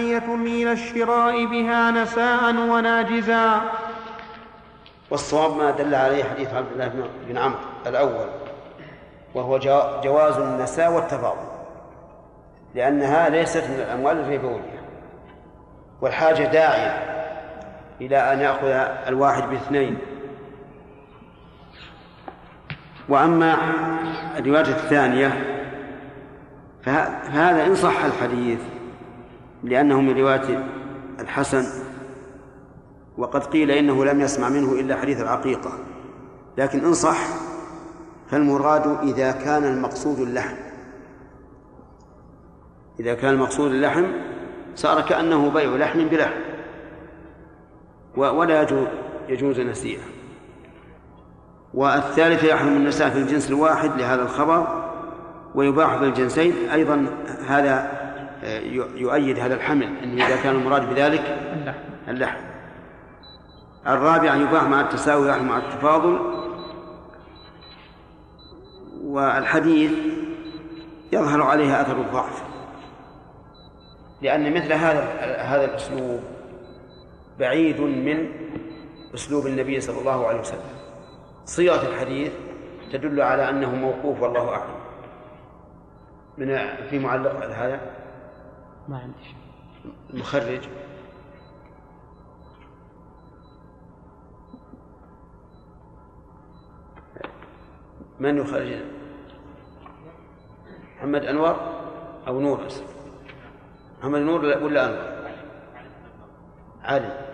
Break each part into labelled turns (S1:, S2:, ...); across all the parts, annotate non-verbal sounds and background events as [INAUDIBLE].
S1: داعية إلى الشراء بها نساء وناجزا.
S2: والصواب ما دل عليه حديث عبد الله بن عمرو الأول وهو جواز النساء والتفاضل لأنها ليست من الأموال الربوية. والحاجة داعية إلى أن يأخذ الواحد باثنين. وأما الرواية الثانية فهذا إن صح الحديث. لأنه من رواية الحسن وقد قيل إنه لم يسمع منه إلا حديث العقيقة. لكن إن صح فالمراد إذا كان المقصود اللحم. إذا كان المقصود اللحم صار كأنه بيع لحم بلحم. ولا يجوز النسيئة والثالث يحرم النساء في الجنس الواحد لهذا الخبر ويباح بالجنسين أيضا هذا يؤيد هذا الحمل أنه إذا كان المراد بذلك اللحم. اللحم. الرابع أن يباح مع التساوي مع التفاضل. والحديث يظهر عليها أثر الضعف. لأن مثل هذا هذا الأسلوب بعيد من أسلوب النبي صلى الله عليه وسلم. صيغة الحديث تدل على أنه موقوف والله أعلم. من في معلق على هذا؟
S3: ما عندي شيء.
S2: المخرج من يخرج؟ محمد أنور أو نور محمد نور ولا أنور؟ علي.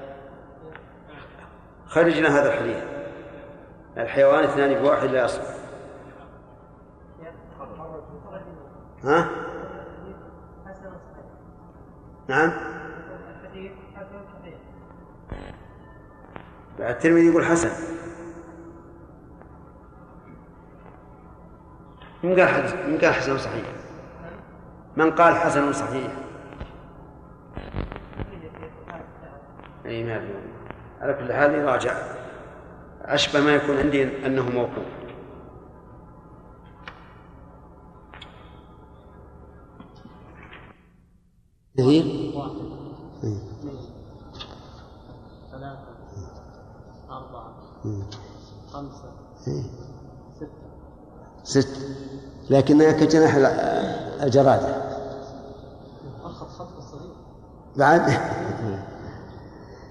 S2: خرجنا هذا الحديث. الحيوان اثنان بواحد لا يصلح ها؟ نعم. بعد الترمذي يقول حسن. من قال حسن من قال حسن صحيح. من قال حسن صحيح؟ اي ما على كل حال يراجع أشبه ما يكون عندي أنه موقوف. كثير؟ ثلاثة أربعة خمسة ستة ست لكنها كجناح الجرادة الصغير بعد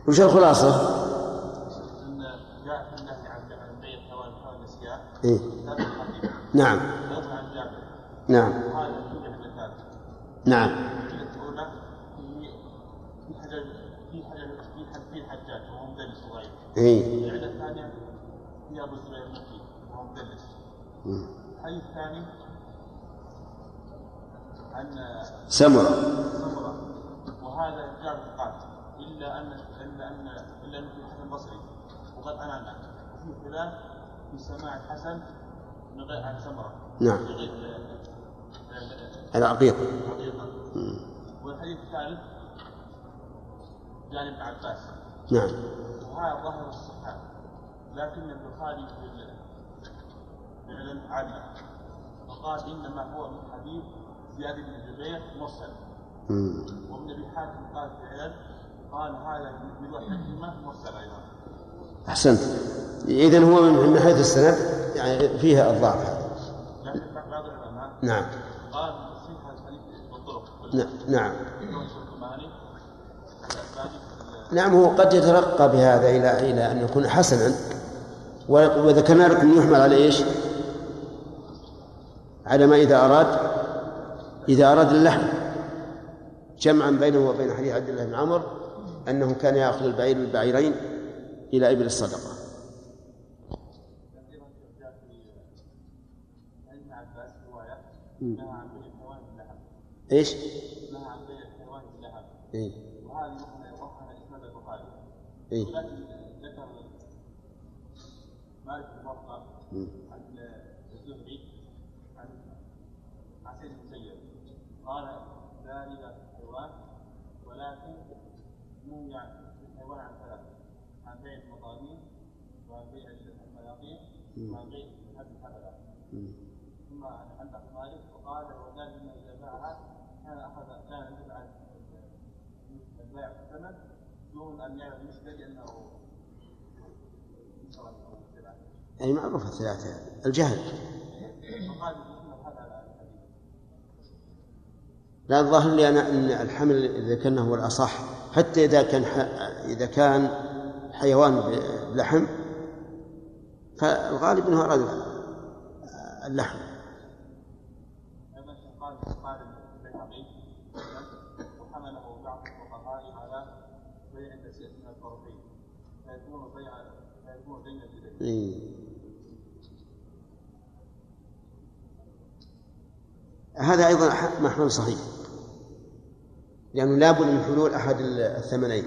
S2: وش الخلاصة؟ إيه؟ نعم نعم نعم اي العله الثانية في ابو الزبير المكي وهو مدلس الحديث الثاني عن سمرة. سمرة. وهذا جار القاتل إلا ان إلا ان إلا أن في الحسن البصري. وقد انانا وفي خلاف في سماع الحسن من غير عن سمرة. نعم. العقيقة. العقيقة. والحديث الثالث جانب عباس. نعم. وهذا ظاهر الصحة لكن البخاري في فعلا علم فقال إنما هو من حديث زياد بن جبير مرسل. وابن أبي حاتم قال فعلا قال هذا من وحدهما مرسل أيضا. أحسنت. اذا هو من حيث السند يعني فيها الضعف. هذا لكن بعض العلماء نعم. قال نعم. نعم. نعم هو قد يترقى بهذا إلى إلى أن يكون حسنا. وذكرنا لكم يحمل على إيش؟ على ما إذا أراد إذا أراد اللحم. جمعا بينه وبين حديث عبد الله بن عمر أنه كان يأخذ البعير بالبعيرين إلى إبل الصدقة. إيش؟ نهى عن بيع الحيوان؟ وهذه إيه؟ ولكن ذكر مالك الموقع عن الزهري عن قال في الحيوان ولكن الحيوان عن عن بيع وعن بيع وعن بيع هذه ثم عن مالك وقال وذلك اذا باعها كان
S4: دون يعلم
S2: يعني معروفة الثلاثة. الجهل. لا الظاهر لي أنا أن الحمل إذا كان هو الأصح. حتى إذا كان إذا كان حيوان بلحم فالغالب أنه أراد اللحم وحمله بعض الفقهاء على بيع من الطرفين اليدين. هذا أيضا محمل صحيح. لأنه لابد من حلول أحد الثمنين.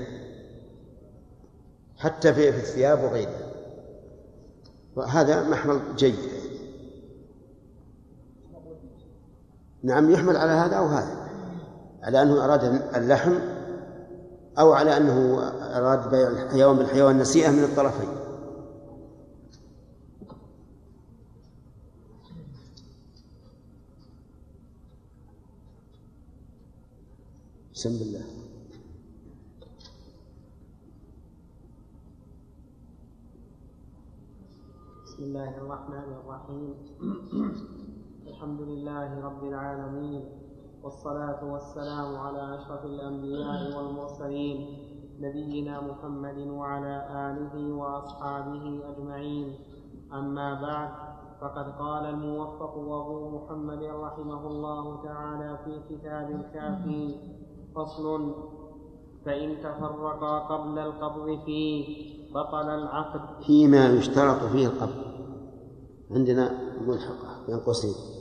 S2: حتى في الثياب وغيرها. وهذا محمل جيد. نعم يحمل على هذا أو هذا. على أنه أراد اللحم أو على أنه أراد بيع الحيوان بالحيوان نسيئة من الطرفين. بسم الله.
S1: بسم الله الرحمن الرحيم. الحمد لله رب العالمين. والصلاة والسلام على أشرف الأنبياء والمرسلين نبينا محمد وعلى آله وأصحابه أجمعين. أما بعد فقد قال الموفق أبو محمد رحمه الله تعالى في كتاب الكافي. فصل فإن تفرقا قبل القبض فيه بطل العقد.
S2: فيما يشترط فيه القبض. عندنا ملحقة بين قوسين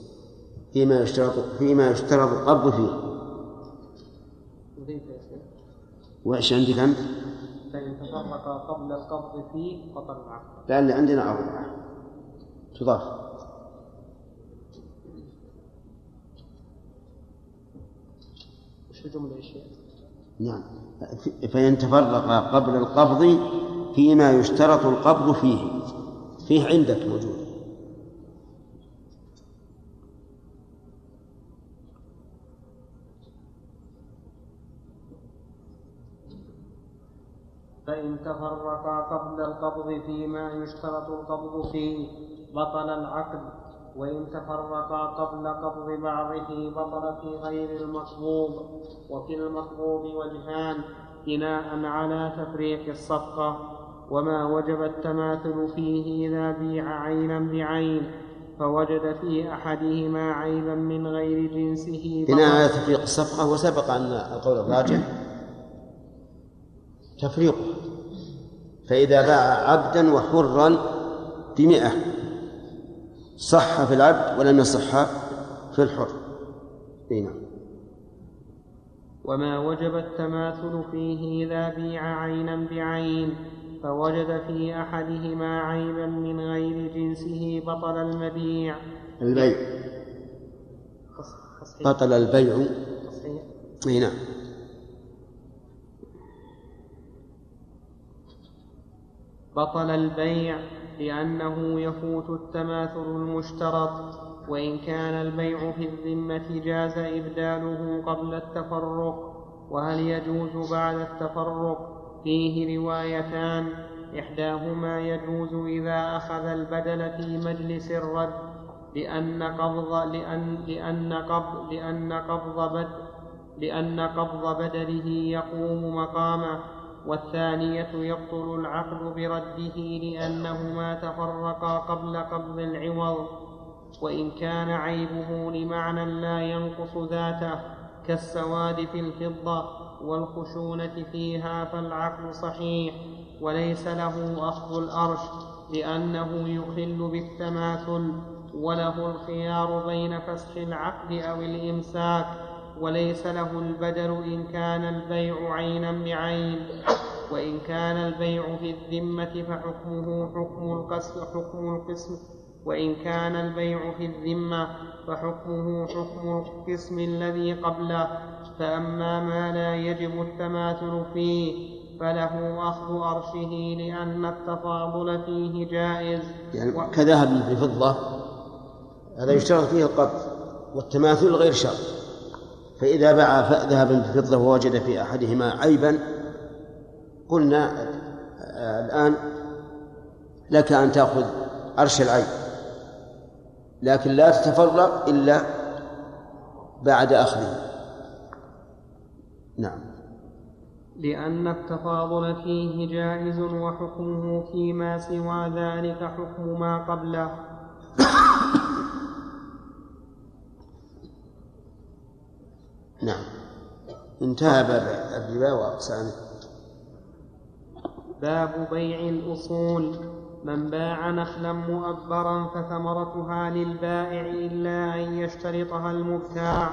S2: فيما يشترط فيما يشترط القبض فيه. وإيش عندك أنت؟
S1: فإن تفرقا قبل القبض فيه بطل العقد
S2: لأن عندنا أربعة. تضاف.
S1: الجملة يا
S2: نعم. فإن تفرق قبل القبض فيما يشترط القبض فيه. فيه عندك موجود.
S1: فإن تفرقا قبل القبض فيما يشترط القبض فيه بطل العقد وإن تفرقا قبل قبض بعضه بطل في غير المقبوض. وفي المقبوض وجهان بناء على تفريق الصفقة وما وجب التماثل فيه إذا بيع عينا بعين فوجد في أحدهما عيبا من غير جنسه
S2: بناء على تفريق الصفقة وسبق أن القول الراجح تفريقه فإذا باع عبدا وحرا بمئة صح في العبد ولم يصح في الحر. نعم.
S1: وما وجب التماثل فيه إذا بيع عينا بعين فوجد في أحدهما عيبا من غير جنسه بطل المبيع.
S2: البيع. بطل البيع. إي نعم.
S1: بطل البيع لأنه يفوت التماثل المشترط وإن كان البيع في الذمة جاز إبداله قبل التفرق وهل يجوز بعد التفرق؟ فيه روايتان إحداهما يجوز إذا أخذ البدل في مجلس الرد لأن قبض لأن لأن قبض لأن قبض بد لأن قبض بدله يقوم مقامه. والثانية يبطل العقد برده لأنهما تفرقا قبل قبض العوض وإن كان عيبه لمعنى لا ينقص ذاته كالسواد في الفضة والخشونة فيها فالعقد صحيح وليس له أخذ الأرش لأنه يخل بالتماثل وله الخيار بين فسخ العقد أو الإمساك. وليس له البدل إن كان البيع عينا بعين وإن كان البيع في الذمة فحكمه حكم القسم حكم القسم وإن كان البيع في الذمة فحكمه حكم القسم الذي قبله. فأما ما لا يجب التماثل فيه فله أخذ أرشه لأن التفاضل فيه جائز.
S2: يعني و... كذهب في فضة هذا يشترط فيه القبض والتماثل غير شرط. فإذا باع ذهبا بفضة ووجد في أحدهما عيبا قلنا آه، الآن لك أن تأخذ عرش العين لكن لا تتفرق إلا بعد أخذه. نعم.
S1: لأن التفاضل فيه جائز وحكمه فيما سوى ذلك حكم ما قبله.
S2: نعم. انتهى باب الربا وأقسامه
S1: باب بيع الأصول. من باع نخلا مؤبرا فثمرتها للبائع إلا أن يشترطها المبتاع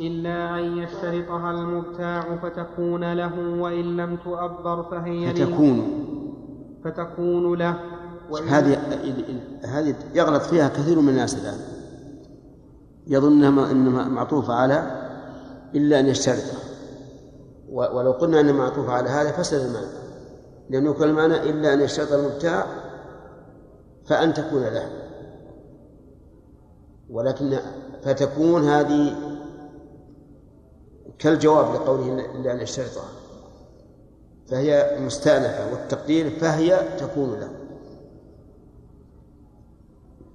S1: إلا أن يشترطها المبتاع فتكون له وإن لم تؤبر فهي
S2: فتكون.
S1: فتكون له.
S2: هذه هذه يغلط فيها كثير من الناس الآن. يظن أنها معطوفة على إلا أن يشترطها ولو قلنا أنها معطوفة على هذا فسد المعنى. لأنه يكون المعنى إلا أن يشترط المبتاع فأن تكون له. ولكن فتكون هذه كالجواب لقوله إلا أن يشترطها فهي مستأنفة والتقدير فهي تكون له.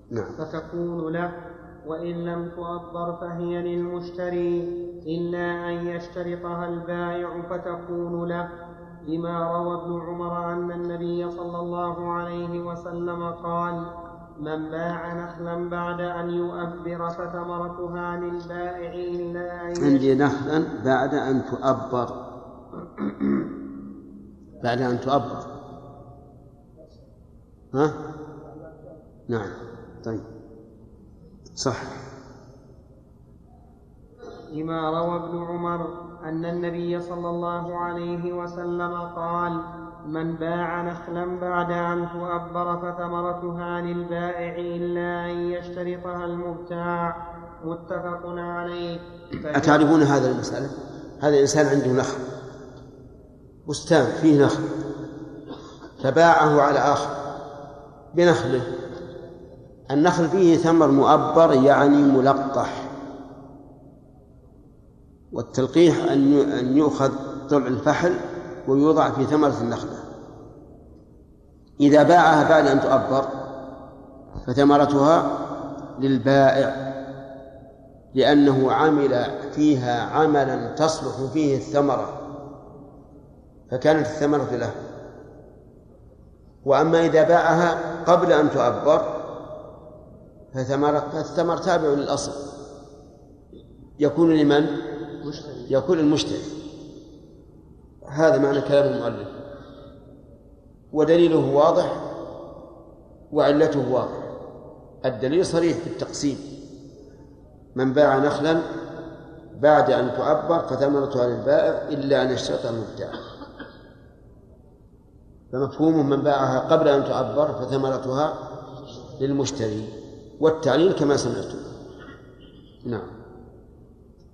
S1: نعم. فتكون له. وإن لم تؤبر فهي للمشتري. إلا أن يشترطها البائع فتكون له. لما روى ابن عمر أن النبي صلى الله عليه وسلم قال من باع نخلا بعد أن يؤبر فثمرتها للبائع إلا أن
S2: عندي نخلا بعد أن تؤبر. بعد أن تؤبر. ها؟ نعم. طيب. صح.
S1: لما روى ابن عمر أن النبي صلى الله عليه وسلم قال من باع نخلا بعد أن تؤبر فثمرتها للبائع إلا أن يشترطها المبتاع. متفق عليه.
S2: أتعرفون هذا المسألة؟ هذا إنسان عنده نخل. بستان فيه نخل. فباعه على آخر. بنخله. النخل فيه ثمر مؤبر يعني ملقح. والتلقيح أن يؤخذ طلع الفحل ويوضع في ثمرة النخلة. إذا باعها بعد أن تؤبر فثمرتها للبائع لأنه عمل فيها عملا تصلح فيه الثمرة فكانت الثمرة له. وأما إذا باعها قبل أن تؤبر فالثمر تابع للأصل. يكون لمن؟ يكون المشتري هذا معنى كلام المؤلف. ودليله واضح وعلته واضح. الدليل صريح في التقسيم. من باع نخلا بعد أن تعبر فثمرتها للبائع إلا أن يشترط المبتاع فمفهوم من باعها قبل أن تعبر فثمرتها للمشتري. والتعليل كما سمعتم. نعم.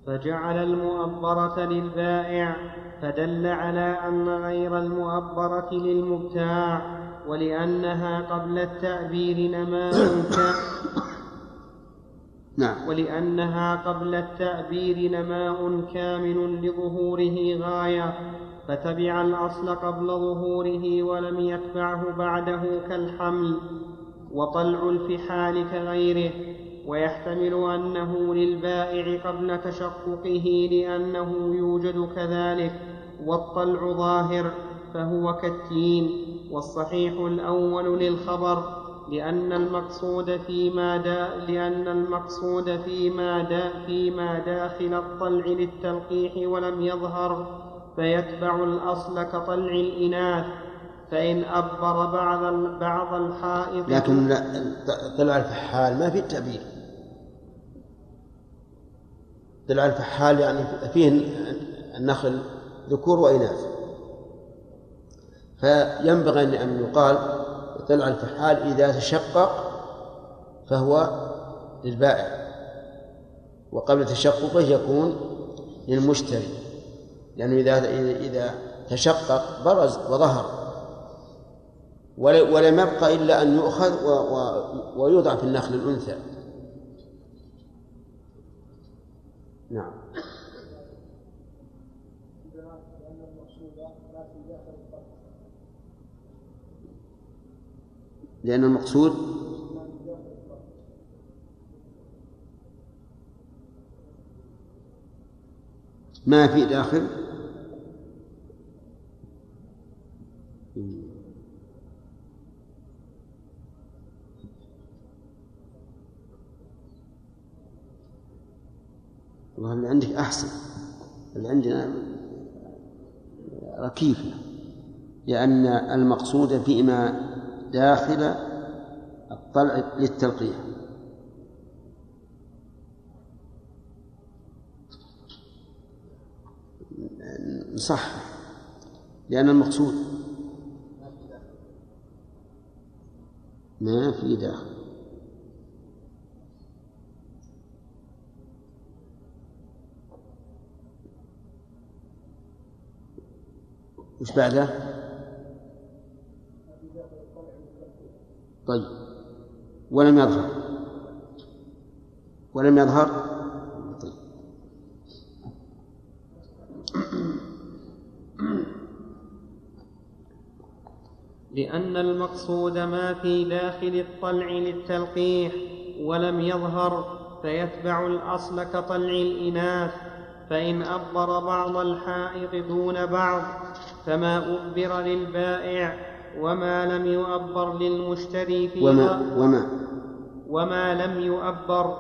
S1: فجعل المؤبرة للبائع فدل على أن غير المؤبرة للمبتاع ولأنها قبل التأبير نماء [COUGHS]
S2: نعم.
S1: ولأنها قبل التأبير نماء كامل لظهوره غاية فتبع الأصل قبل ظهوره ولم يتبعه بعده كالحمل. وطلع الفحال كغيره ويحتمل أنه للبائع قبل تشققه لأنه يوجد كذلك والطلع ظاهر فهو كالتين والصحيح الأول للخبر لأن المقصود فيما دا لأن المقصود فيما دا فيما داخل الطلع للتلقيح ولم يظهر فيتبع الأصل كطلع الإناث فإن أبر بعض بعض الحائض
S2: لكن طلع الفحال ما في التأبير طلع الفحال يعني فيه النخل ذكور وإناث. فينبغي أن يقال طلع الفحال إذا تشقق فهو للبائع. وقبل تشققه يكون للمشتري. لأنه إذا إذا تشقق برز وظهر. ولم يبقى إلا أن يؤخذ ويوضع في النخل الأنثى. نعم. لأن المقصود ما في داخل. والله اللي عندك أحسن. اللي عندنا ركيف. لأن المقصود فيما داخل الطلع للتلقيح. صح. لأن المقصود ما في داخل. وش بعده؟ طيب. ولم يظهر. ولم يظهر؟ طيب.
S1: لأن المقصود ما في داخل الطلع للتلقيح ولم يظهر فيتبع الأصل كطلع الإناث. فإن أبر بعض الحائط دون بعض فما أبر للبائع وما لم يؤبر للمشتري في
S2: وما وما
S1: وما لم يؤبر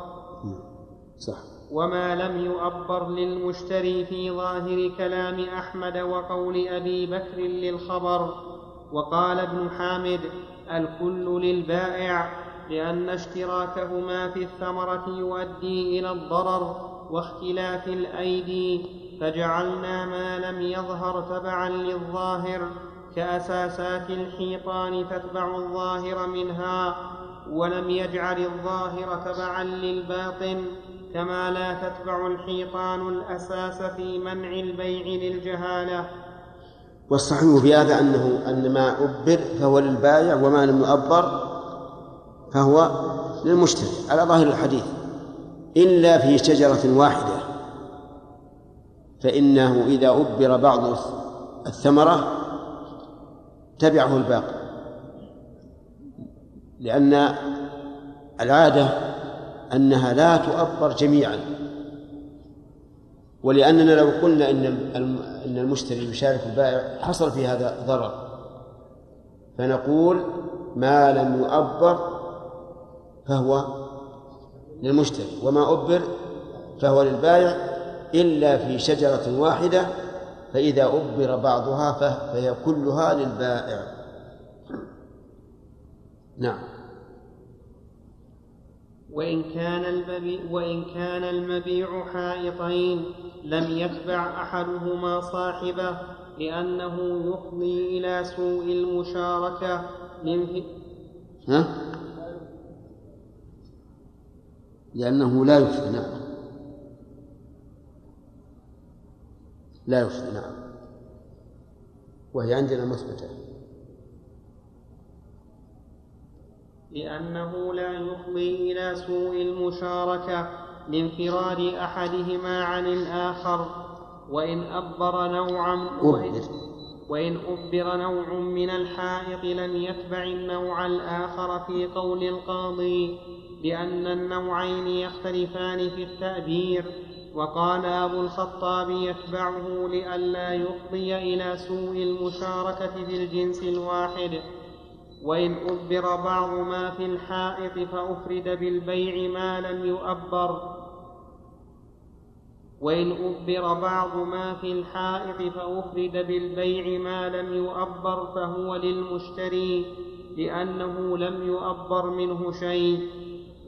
S2: صح.
S1: وما لم يؤبر للمشتري في ظاهر كلام أحمد وقول أبي بكر للخبر وقال ابن حامد الكل للبائع لأن اشتراكهما في الثمرة يؤدي إلى الضرر واختلاف الأيدي فجعلنا ما لم يظهر تبعا للظاهر كأساسات الحيطان تتبع الظاهر منها ولم يجعل الظاهر تبعا للباطن كما لا تتبع الحيطان الأساس في منع البيع للجهالة.
S2: والصحيح في هذا أنه أن ما أبر فهو للبائع وما لم يؤبر فهو للمشتري على ظاهر الحديث. إلا في شجرة واحدة. فإنه إذا أبر بعض الثمرة تبعه الباقي. لأن العادة أنها لا تؤبر جميعا. ولأننا لو قلنا إن إن المشتري يشارك البائع حصل في هذا ضرر. فنقول ما لم يؤبر فهو للمشتري وما أبر فهو للبائع إلا في شجرة واحدة فإذا أبر بعضها فهي كلها للبائع نعم
S1: وإن كان المبيع وإن كان المبيع حائطين لم يتبع أحدهما صاحبه لأنه يفضي إلى سوء المشاركة من
S2: ها؟ لأنه لا يفضي نعم. لا يفضي نعم. وهي عندنا مثبتة.
S1: لأنه لا يفضي إلى سوء المشاركة لانفراد أحدهما عن الآخر وإن أبر نوعا وإن, وإن أبر نوع من الحائط لم يتبع النوع الآخر في قول القاضي. بأن النوعين يختلفان في التأبير وقال أبو الخطاب يتبعه لئلا يفضي إلى سوء المشاركة في الجنس الواحد. وإن أبر بعض ما في الحائط فأفرد بالبيع ما لم يؤبر. وإن أبر بعض ما في الحائط فأفرد بالبيع ما لم يؤبر فهو للمشتري لأنه لم يؤبر منه شيء.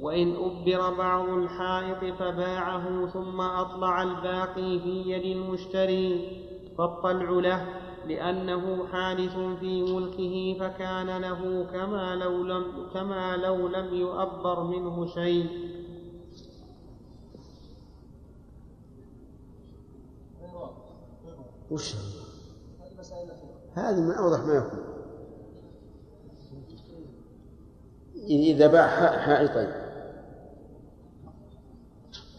S1: وإن أبر بعض الحائط فباعه ثم أطلع الباقي في يد المشتري فالطلع له لأنه حادث في ملكه فكان له كما لو لم كما لو لم يؤبر منه شيء.
S2: وش هذه من أوضح ما يكون. إذا باع حائطين.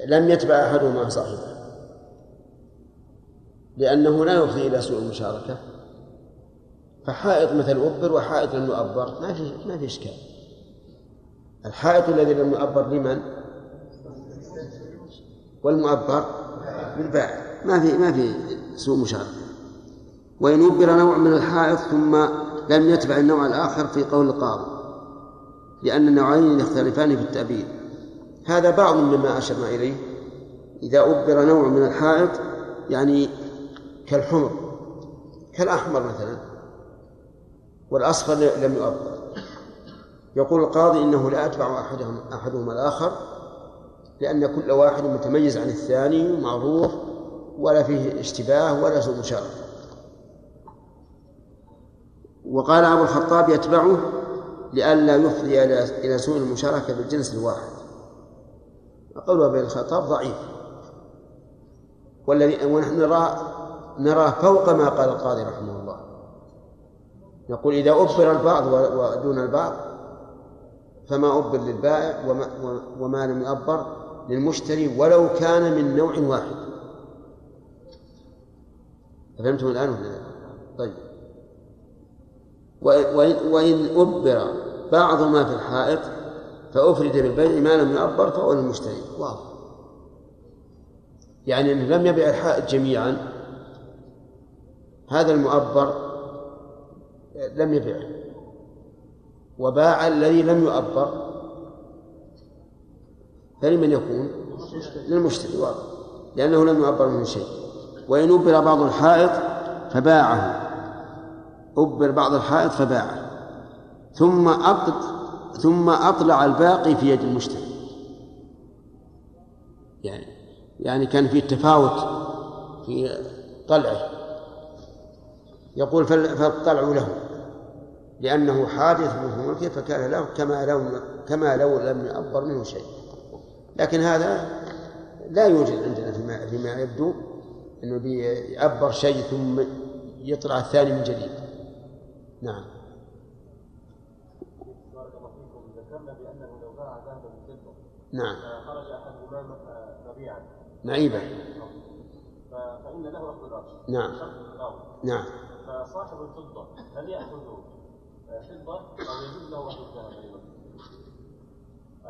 S2: لم يتبع أحدهما صاحبه لأنه لا يفضي إلى سوء المشاركة. فحائط مثل أبر وحائط لم يؤبر ما في ما في إشكال. الحائط الذي لم يؤبر لمن؟ والمؤبر للبائع ما في ما في سوء مشاركة. وإن أبر نوع من الحائط ثم لم يتبع النوع الآخر في قول القاضي لأن النوعين يختلفان في التأبير هذا بعض مما أشرنا إليه. إذا أبر نوع من الحائط يعني كالحمر كالأحمر مثلا والأصفر لم يؤبر. يقول القاضي إنه لا يتبع أحدهم أحدهما الآخر لأن كل واحد متميز عن الثاني ومعروف ولا فيه اشتباه ولا سوء مشاركة وقال أبو الخطاب يتبعه لئلا يفضي إلى سوء المشاركة بالجنس الواحد. قول أبي الخطاب ضعيف. والذي ونحن نراه نراه فوق ما قال القاضي رحمه الله. نقول إذا أبر البعض ودون البعض فما أبر للبائع وما, وما لم يؤبر للمشتري ولو كان من نوع واحد. فهمتم الآن ولا طيب. وإن أبر بعض ما في الحائط فأفرد بالبيع ما لم يعبر فهو للمشتري واضح. يعني إن لم يبيع الحائط جميعا هذا المؤبر لم يبيعه وباع الذي لم يؤبر فلمن يكون؟ للمشتري واضح. لأنه لم يؤبر منه شيء. وإن أبر بعض الحائط فباعه. أبر بعض الحائط فباعه. ثم أقد ثم أطلع الباقي في يد المشتري. يعني يعني كان في تفاوت في طلعه. يقول فالطلع له. لأنه حادث من ملكه فكان له كما لو كما لو لم يعبر منه شيء. لكن هذا لا يوجد عندنا فيما فيما يبدو إنه بيعبر شيء ثم يطلع الثاني من جديد. نعم. نعم. خرج احدهما مبيعا معيبا فإن له اخذ الارش نعم. نعم. فصاحب الفضة هل يأخذ فضة؟ أو يجوز له اخذ الذهب أيضا؟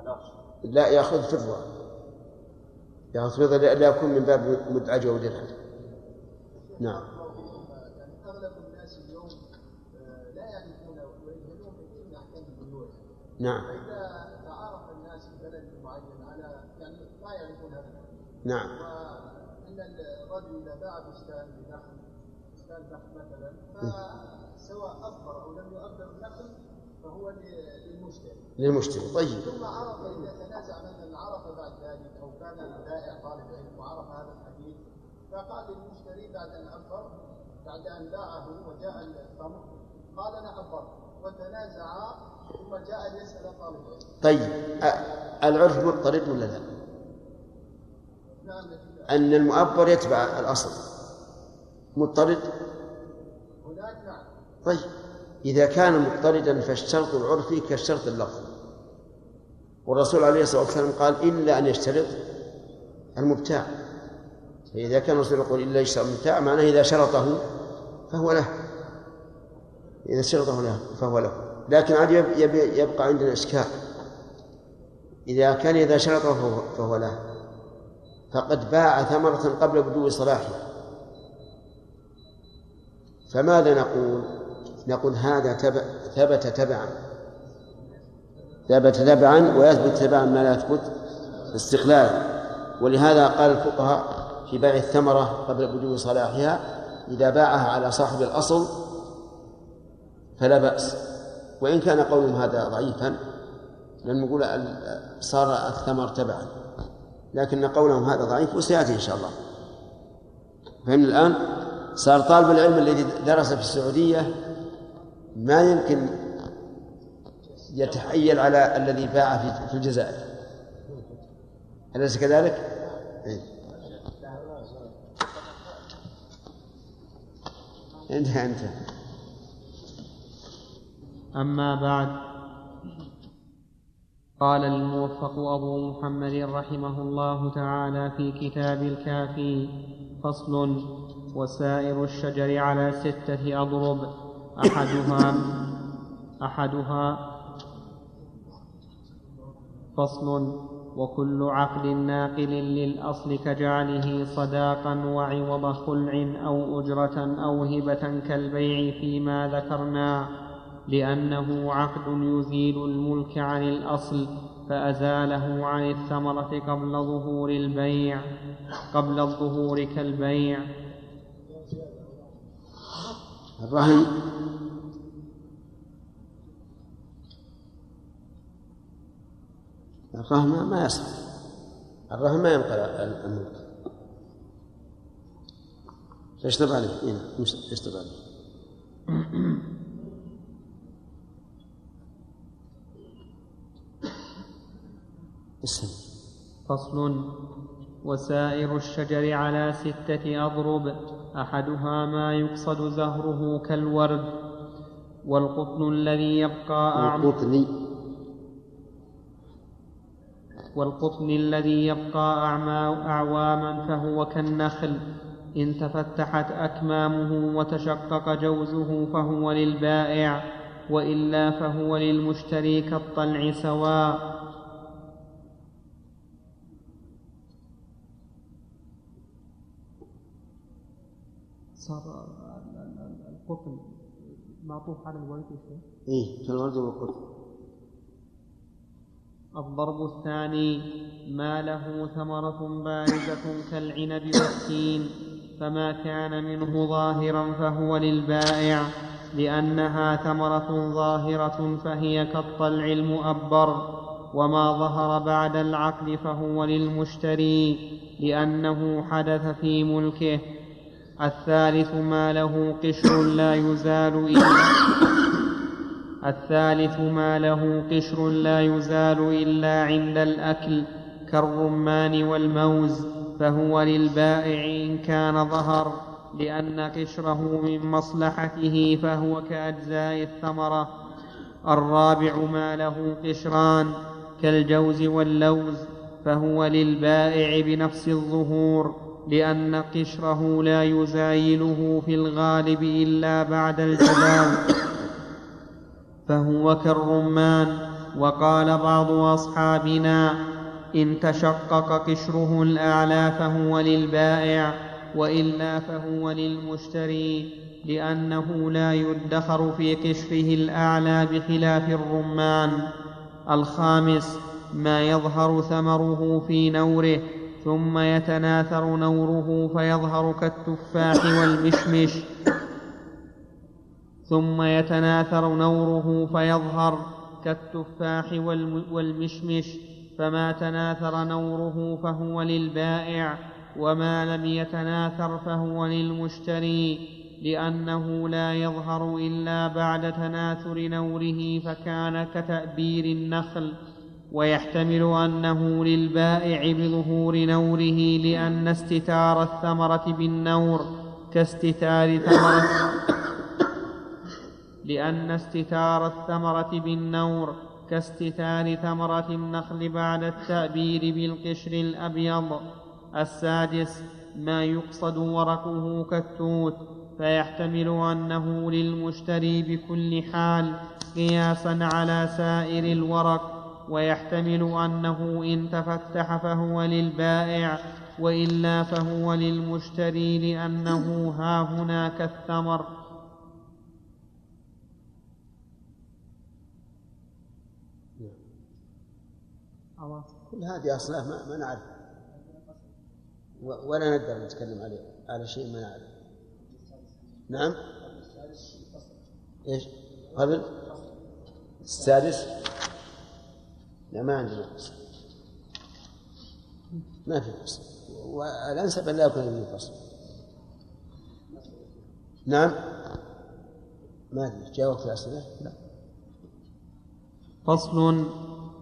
S2: الارش لا يأخذ فضة. يأخذ فضة لا يكون من باب مد عجوة ودرهم نعم. أغلب الناس اليوم لا يعرفون ويجهلون من احكام البيوع نعم. نعم. وأن الرجل إذا باع بستان بنخل بستان نخل مثلا فسواء أكبر أو لم يؤبر النخل فهو للمشتري. للمشتري. طيب. ثم عرف إذا تنازع مثلا عرف بعد ذلك أو كان البائع طالب علم وعرف هذا الحديث فقال للمشتري بعد أن أبر بعد أن باعه وجاء التمر قال أنا أبرت وتنازعا ثم جاء ليسأل طالب طيب العرف مضطرد ولا لا؟ أن المؤبر يتبع الأصل. مضطرد طيب إذا كان مضطردا فالشرط العرفي كالشرط اللفظي والرسول عليه الصلاة والسلام قال إلا أن يشترط المبتاع. فإذا كان الرسول يقول إلا يشترط المبتاع معناه إذا شرطه فهو له. إذا شرطه له فهو له. لكن عاد يبقى عندنا إشكال. إذا كان إذا شرطه فهو له. فقد باع ثمرة قبل بدو صلاحها فماذا نقول؟ نقول هذا ثبت تبعا. ثبت تبعا ويثبت تبعا ما لا يثبت استقلالا ولهذا قال الفقهاء في بيع الثمرة قبل بدو صلاحها إذا باعها على صاحب الأصل فلا بأس. وإن كان قولهم هذا ضعيفا لن نقول صار الثمر تبعا. لكن قولهم هذا ضعيف وسيأتي إن شاء الله. فهمنا الآن؟ صار طالب العلم الذي درس في السعودية ما يمكن يتحيل على الذي باع في الجزائر. أليس كذلك؟ إيه. انتهى انتهى.
S1: أما بعد. قال الموفق أبو محمد رحمه الله تعالى في كتاب الكافي فصل وسائر الشجر على ستة أضرب. أحدها أحدها فصل وكل عقد ناقل للأصل كجعله صداقا وعوض خلع أو أجرة أو هبة كالبيع فيما ذكرنا. لأنه عقد يزيل الملك عن الأصل فأزاله عن الثمرة قبل ظهور البيع قبل الظهور كالبيع.
S2: الرهن. الرهن ما يصح. الرهن ما ينقل الملك. يشتغل عليه. إيه يشتغل عليه.
S1: اسم. فصل. وسائر الشجر على ستة أضرب أحدها ما يقصد زهره كالورد. والقطن الذي يبقى أعمى والقطن الذي يبقى أعمى أعواما فهو كالنخل. إن تفتحت أكمامه وتشقق جوزه فهو للبائع وإلا فهو للمشتري كالطلع سواء. صار القطن معطوف على الورد يا شيخ؟
S2: إيه كالورد والقطن
S1: الضرب الثاني ما له ثمرة بارزة كالعنب والتين فما كان منه ظاهرا فهو للبائع لأنها ثمرة ظاهرة فهي كالطلع المؤبر وما ظهر بعد العقد فهو للمشتري لأنه حدث في ملكه الثالث ما له قشر لا يزال إلا الثالث ما له قشر لا يزال إلا عند الأكل كالرمان والموز فهو للبائع إن كان ظهر لأن قشره من مصلحته فهو كأجزاء الثمرة. الرابع ما له قشران كالجوز واللوز فهو للبائع بنفس الظهور. لأن قشره لا يزايله في الغالب إلا بعد الجبال. فهو كالرمان. وقال بعض أصحابنا إن تشقق قشره الأعلى فهو للبائع وإلا فهو للمشتري لأنه لا يدخر في قشره الأعلى بخلاف الرمان. الخامس ما يظهر ثمره في نوره. ثم يتناثر نوره فيظهر كالتفاح والمشمش. ثم يتناثر نوره فيظهر كالتفاح والمشمش. فما تناثر نوره فهو للبائع وما لم يتناثر فهو للمشتري لأنه لا يظهر إلا بعد تناثر نوره فكان كتأبير النخل. ويحتمل أنه للبائع بظهور نوره لأن استتار الثمرة بالنور كاستتار ثمرة لأن استتار الثمرة بالنور كاستتار ثمرة النخل بعد التأبير بالقشر الأبيض. السادس ما يقصد ورقه كالتوت فيحتمل أنه للمشتري بكل حال قياسا على سائر الورق ويحتمل أنه إن تفتح فهو للبائع وإلا فهو للمشتري لأنه ها هنا كالثمر.
S2: كل هذه أصناف ما, ما نعرف. ولا نقدر نتكلم عليه على شيء ما نعرف. نعم؟ إيش؟ قبل؟ السادس؟ لا ما عندنا فصل ما في فصل والأنسب أن لا يكون فيه فصل نعم؟ ما أدري جاوبت الأسئلة لا.
S1: فصل.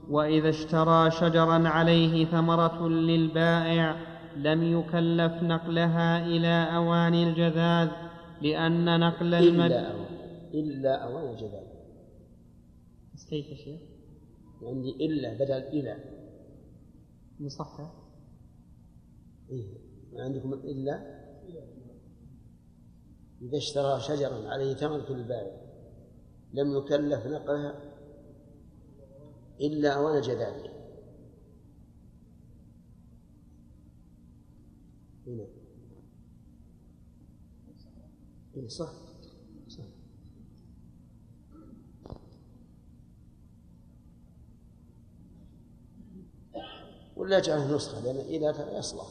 S1: وإذا اشترى شجرا عليه ثمرة للبائع لم يكلف نقلها إلى أوان الجذاذ لأن نقل
S2: المد إلا أوان. إلا أوان الجذاذ.
S1: كيف يا شيخ؟
S2: عندي إلا بدل إلى
S1: مصحح
S2: إيه. عندكم إلا؟ إذا اشترى شجرا عليه ثمن كل بائع لم يكلف نقلها إلا أوان جداله هنا إيه صح صح. ولا جعله نسخة لأن إلى يصلح.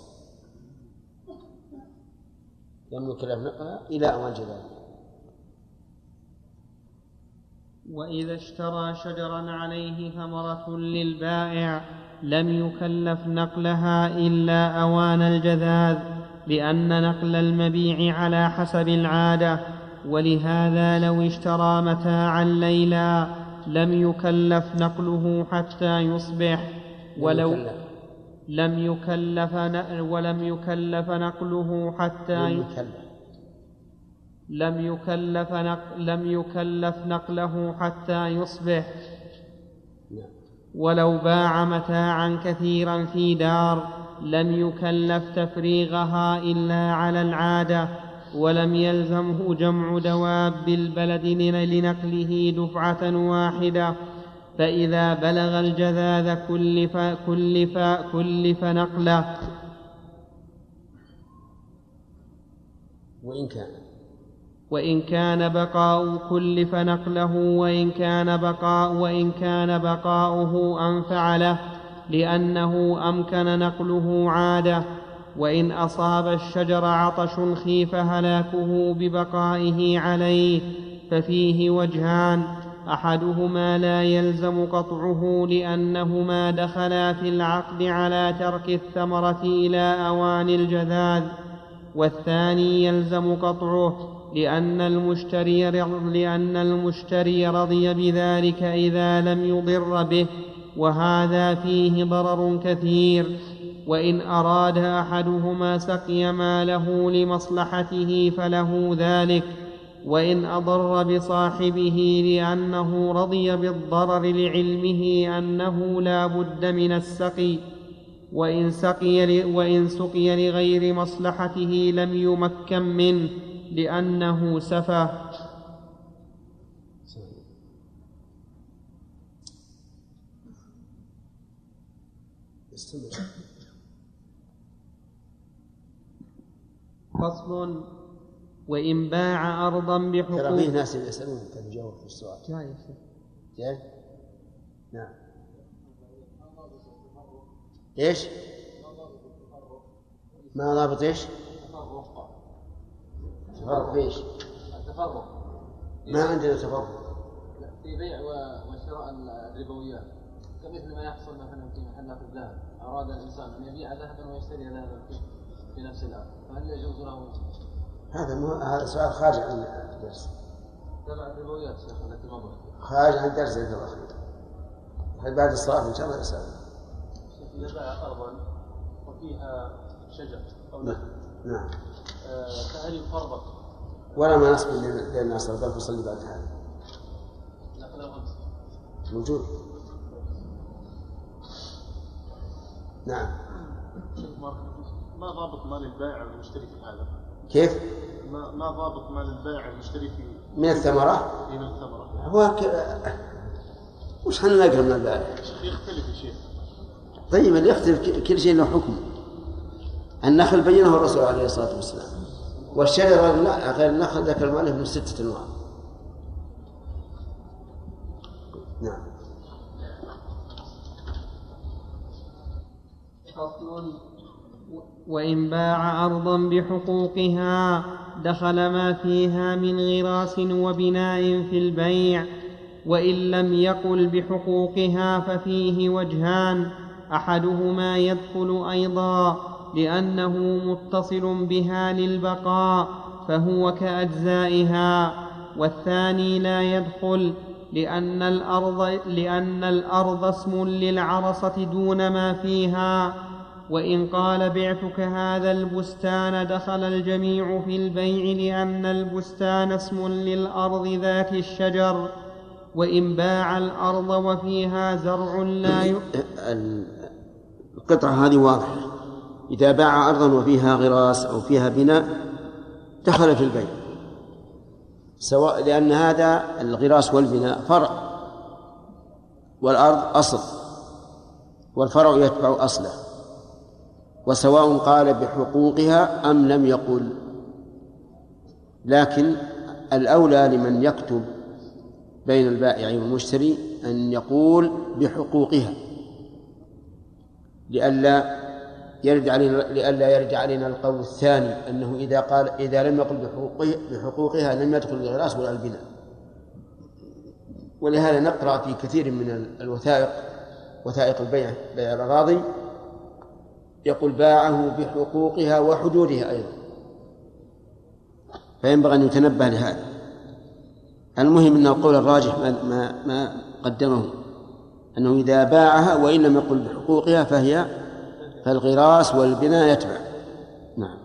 S2: لم يكلف نقلها إلى أوان جداله
S1: وإذا اشترى شجرا عليه ثمرة للبائع لم يكلف نقلها إلا أوان الجذاذ لأن نقل المبيع على حسب العادة. ولهذا لو اشترى متاعا ليلا لم يكلف نقله حتى يصبح. ولو لم يكلف ولم يكلف نقله حتى يكلف. لم يكلف لم يكلف نقله حتى يصبح. ولو باع متاعا كثيرا في دار لم يكلف تفريغها إلا على العادة ولم يلزمه جمع دواب البلد لنقله دفعة واحدة. فإذا بلغ الجذاذ كلف كلف كلف نقله.
S2: وإن كان.
S1: وإن كان بقاء كلف نقله وإن كان بقاء وإن كان بقاؤه أنفع له لأنه أمكن نقله عادة. وإن أصاب الشجر عطش خيف هلاكه ببقائه عليه ففيه وجهان. أحدهما لا يلزم قطعه لأنهما دخلا في العقد على ترك الثمرة إلى أوان الجذاذ والثاني يلزم قطعه لأن المشتري لأن المشتري رضي بذلك إذا لم يضر به وهذا فيه ضرر كثير. وإن أراد أحدهما سقي ماله لمصلحته فله ذلك. وإن أضر بصاحبه لأنه رضي بالضرر لعلمه أنه لا بد من السقي وإن سقي, وإن سقي لغير مصلحته لم يمكن منه لأنه سفه. فصل وإن باع أرضا بحقوق.
S2: ترى فيه ناس يسألون كيف يجاوب في السؤال.
S1: جاي
S2: جاي؟ نعم. إيش؟ ما ضابط إيش؟ تفرق. في إيش؟
S5: التفرق.
S2: ما عندنا تفرق.
S5: في بيع وشراء الربويات. كمثل ما يحصل مثلا في محلات الذهب. أراد الإنسان أن يبيع ذهبا ويشتري ذهبا في نفس الآن. فهل يجوز له
S2: هذا مو هذا سؤال خارج عن الدرس. خارج عن الدرس جزاك الله خير بعد الصلاة إن شاء الله نسأل
S4: إذا باع أرضا وفيها شجر أو
S2: نعم نعم.
S4: آه، فهل يفرق
S2: ولا ما نصب لأن أصل بل تصلي بعد هذا. موجود. نعم.
S4: ما ضابط مال البائع والمشتري في هذا؟
S2: كيف؟
S4: ما ما ضابط مال البائع والمشتري في
S2: من الثمرة؟
S4: من الثمرة؟
S2: هو ك... وش خلينا نقرا من البائع؟
S4: يختلف يا شيخ
S2: طيب اللي يختلف كل شيء له حكم النخل بينه الرسول عليه الصلاة والسلام والشجرة لا غير النخل ذكر المؤلف من ستة أنواع نعم
S1: فصل وإن باع أرضا بحقوقها دخل ما فيها من غراس وبناء في البيع وإن لم يقل بحقوقها ففيه وجهان أحدهما يدخل أيضا لأنه متصل بها للبقاء فهو كأجزائها والثاني لا يدخل لأن الأرض, لأن الأرض اسم للعرصة دون ما فيها وإن قال بعتك هذا البستان دخل الجميع في البيع لأن البستان اسم للأرض ذات الشجر وإن باع الأرض وفيها زرع لا ي...
S2: القطعة هذه واضحة. إذا باع أرضا وفيها غراس أو فيها بناء دخل في البيع. سواء لأن هذا الغراس والبناء فرع والأرض أصل والفرع يتبع أصله. وسواء قال بحقوقها أم لم يقل. لكن الأولى لمن يكتب بين البائع والمشتري أن يقول بحقوقها لئلا يرد علينا لئلا يرد علينا القول الثاني أنه إذا قال إذا لم يقل بحقوقها, بحقوقها لم يدخل الغراس ولا البناء. ولهذا نقرأ في كثير من الوثائق وثائق البيع بيع الأراضي يقول باعه بحقوقها وحدودها أيضا. فينبغي أن يتنبه لهذا. المهم أن القول الراجح ما, ما, ما قدمه. أنه إذا باعها وإن لم يقل بحقوقها فهي فالغراس والبناء يتبع. نعم.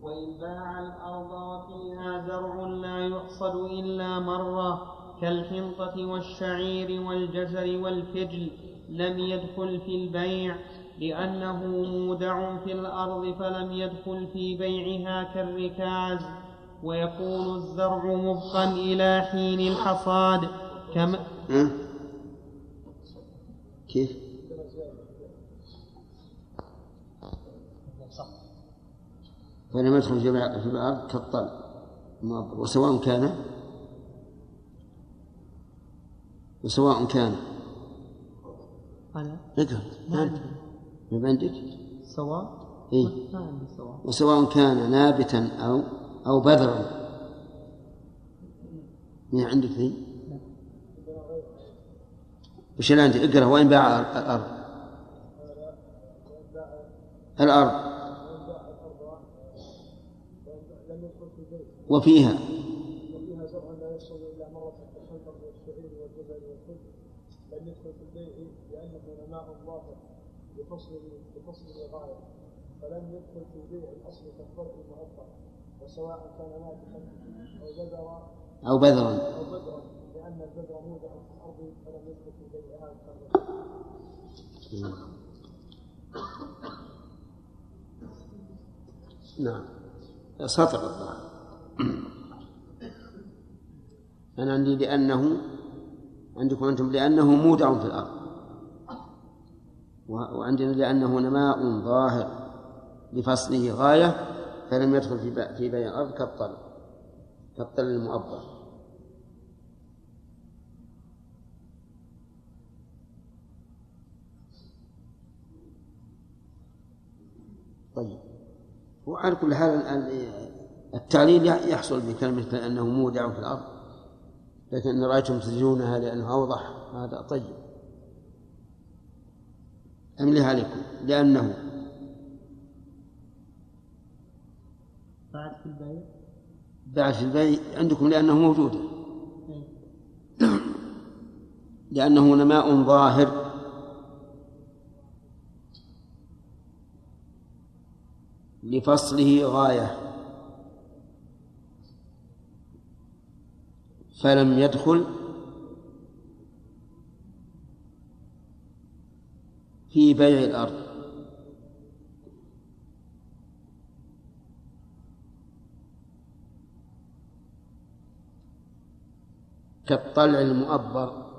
S1: وإن باع الأرض وفيها زرع لا يحصد إلا مرة كالحنطة والشعير والجزر والفجل لم يدخل في البيع لأنه مودع في الأرض فلم يدخل في بيعها كالركاز. ويكون الزرع مبقا إلى حين الحصاد. كما
S2: كيف؟ فلم يدخل في الأرض كالطل. وسواء كان وسواء كان
S1: أنا
S2: اقرأ
S1: ما عندي
S2: ما عندك؟
S1: سواء
S2: إيه؟
S1: ما عندي سواء
S2: وسواء كان نابتا أو أو بذرا ما عندك ذي؟ وش اللي عندك؟ اقرأ وين باع الأرض؟ الأرض وفيها
S6: وفيها زرع لا يصل إلى مره كالخنطر والشعير والجبل والفجر لم يدخل في البيع لأنه نماء ظاهر بفصل بفصل الغاية. فلم يدخل في البيع الأصل كالفرع المؤثر وسواء كان ناجحا أو بذرا
S2: أو بذرا.
S6: أو بذرا لأن البذر مودع في الأرض فلم يدخل في بيعها كالركب
S2: نعم. سطر الظاهر أنا عندي لأنه عندكم أنتم لأنه مودع في الأرض. وعندنا لأنه نماء ظاهر لفصله غاية فلم يدخل في في بيع الأرض كالطل كالطل المؤبر. طيب. وعلى كل حال ال- التعليل يحصل بكلمة أنه مودع في الأرض لكن إن رأيتم تزيدونها لأنه أوضح. هذا طيب. أملها عليكم لأنه
S1: بعد في البيع
S2: بعد في البيع عندكم لأنه موجود. لأنه نماء ظاهر. لفصله غاية. فلم يدخل في بيع الأرض. كالطلع المؤبر.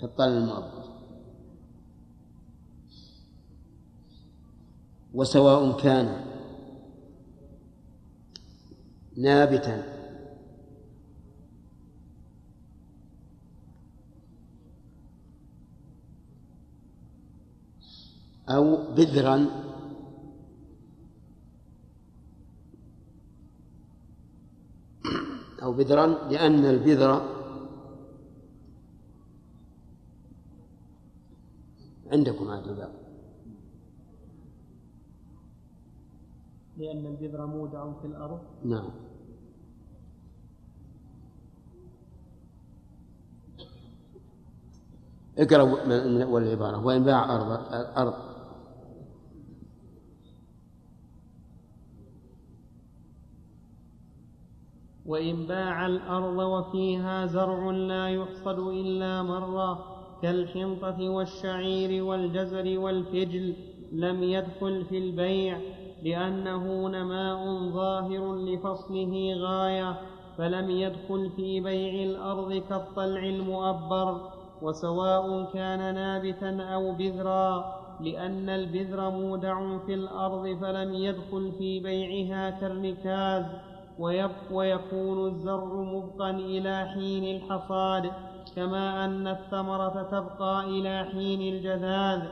S2: كالطلع المؤبر. وسواء كان نابتا أو بذرا أو بذرا لأن البذر عندكم هذا الباب.
S1: لأن البذر مودع في الأرض.
S2: نعم. اقرأ من العبارة وإن باع أرض أرض
S1: وإن باع الأرض وفيها زرع لا يحصد إلا مرة كالحنطة والشعير والجزر والفجل لم يدخل في البيع لأنه نماء ظاهر لفصله غاية فلم يدخل في بيع الأرض كالطلع المؤبر وسواء كان نابتا أو بذرا لأن البذر مودع في الأرض فلم يدخل في بيعها كالركاز ويكون الزرع مبقا إلى حين الحصاد كما أن الثمرة تبقى إلى حين الجذاذ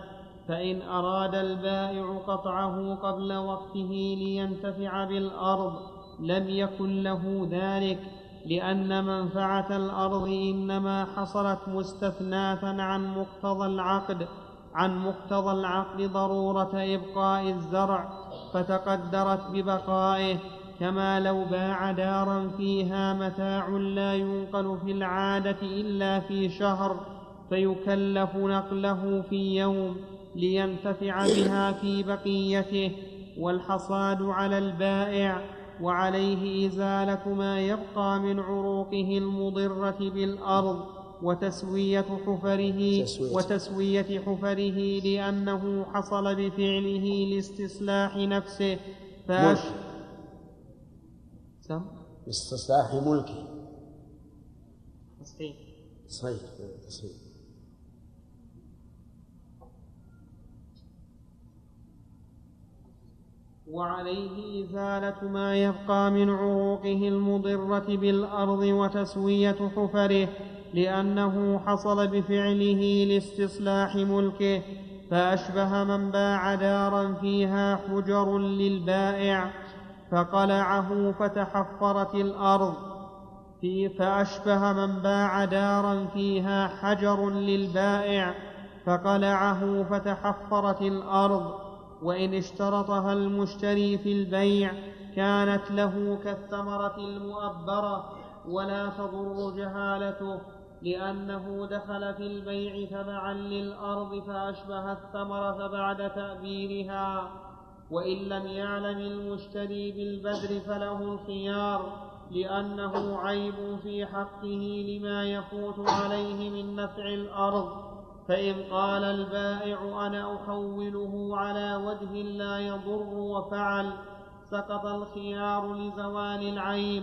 S1: فإن أراد البائع قطعه قبل وقته لينتفع بالأرض لم يكن له ذلك لأن منفعة الأرض إنما حصلت مستثناة عن مقتضى العقد عن مقتضى العقد ضرورة إبقاء الزرع فتقدرت ببقائه. كما لو باع دارا فيها متاع لا ينقل في العادة إلا في شهر فيكلف نقله في يوم لينتفع بها في بقيته والحصاد على البائع وعليه إزالة ما يبقى من عروقه المضرة بالأرض وتسوية حفره وتسوية حفره لأنه حصل بفعله لاستصلاح نفسه
S2: فأش سم استصلاح ملكه صحيح صحيح صحيح
S1: وعليه إزالة ما يبقى من عروقه المضرة بالأرض وتسوية حفره لأنه حصل بفعله لاستصلاح ملكه فأشبه من باع دارا فيها حجر للبائع. فقلعه فتحفرت الأرض. في فأشبه من باع دارا فيها حجر للبائع فقلعه فتحفرت الأرض. وإن اشترطها المشتري في البيع كانت له كالثمرة المؤبرة. ولا تضر جهالته لأنه دخل في البيع تبعا للأرض فأشبه الثمرة بعد تأبيرها وإن لم يعلم المشتري بالبذر فله الخيار لأنه عيب في حقه لما يفوت عليه من نفع الأرض. فإن قال البائع أنا أحوله على وجه لا يضر وفعل سقط الخيار لزوال العيب.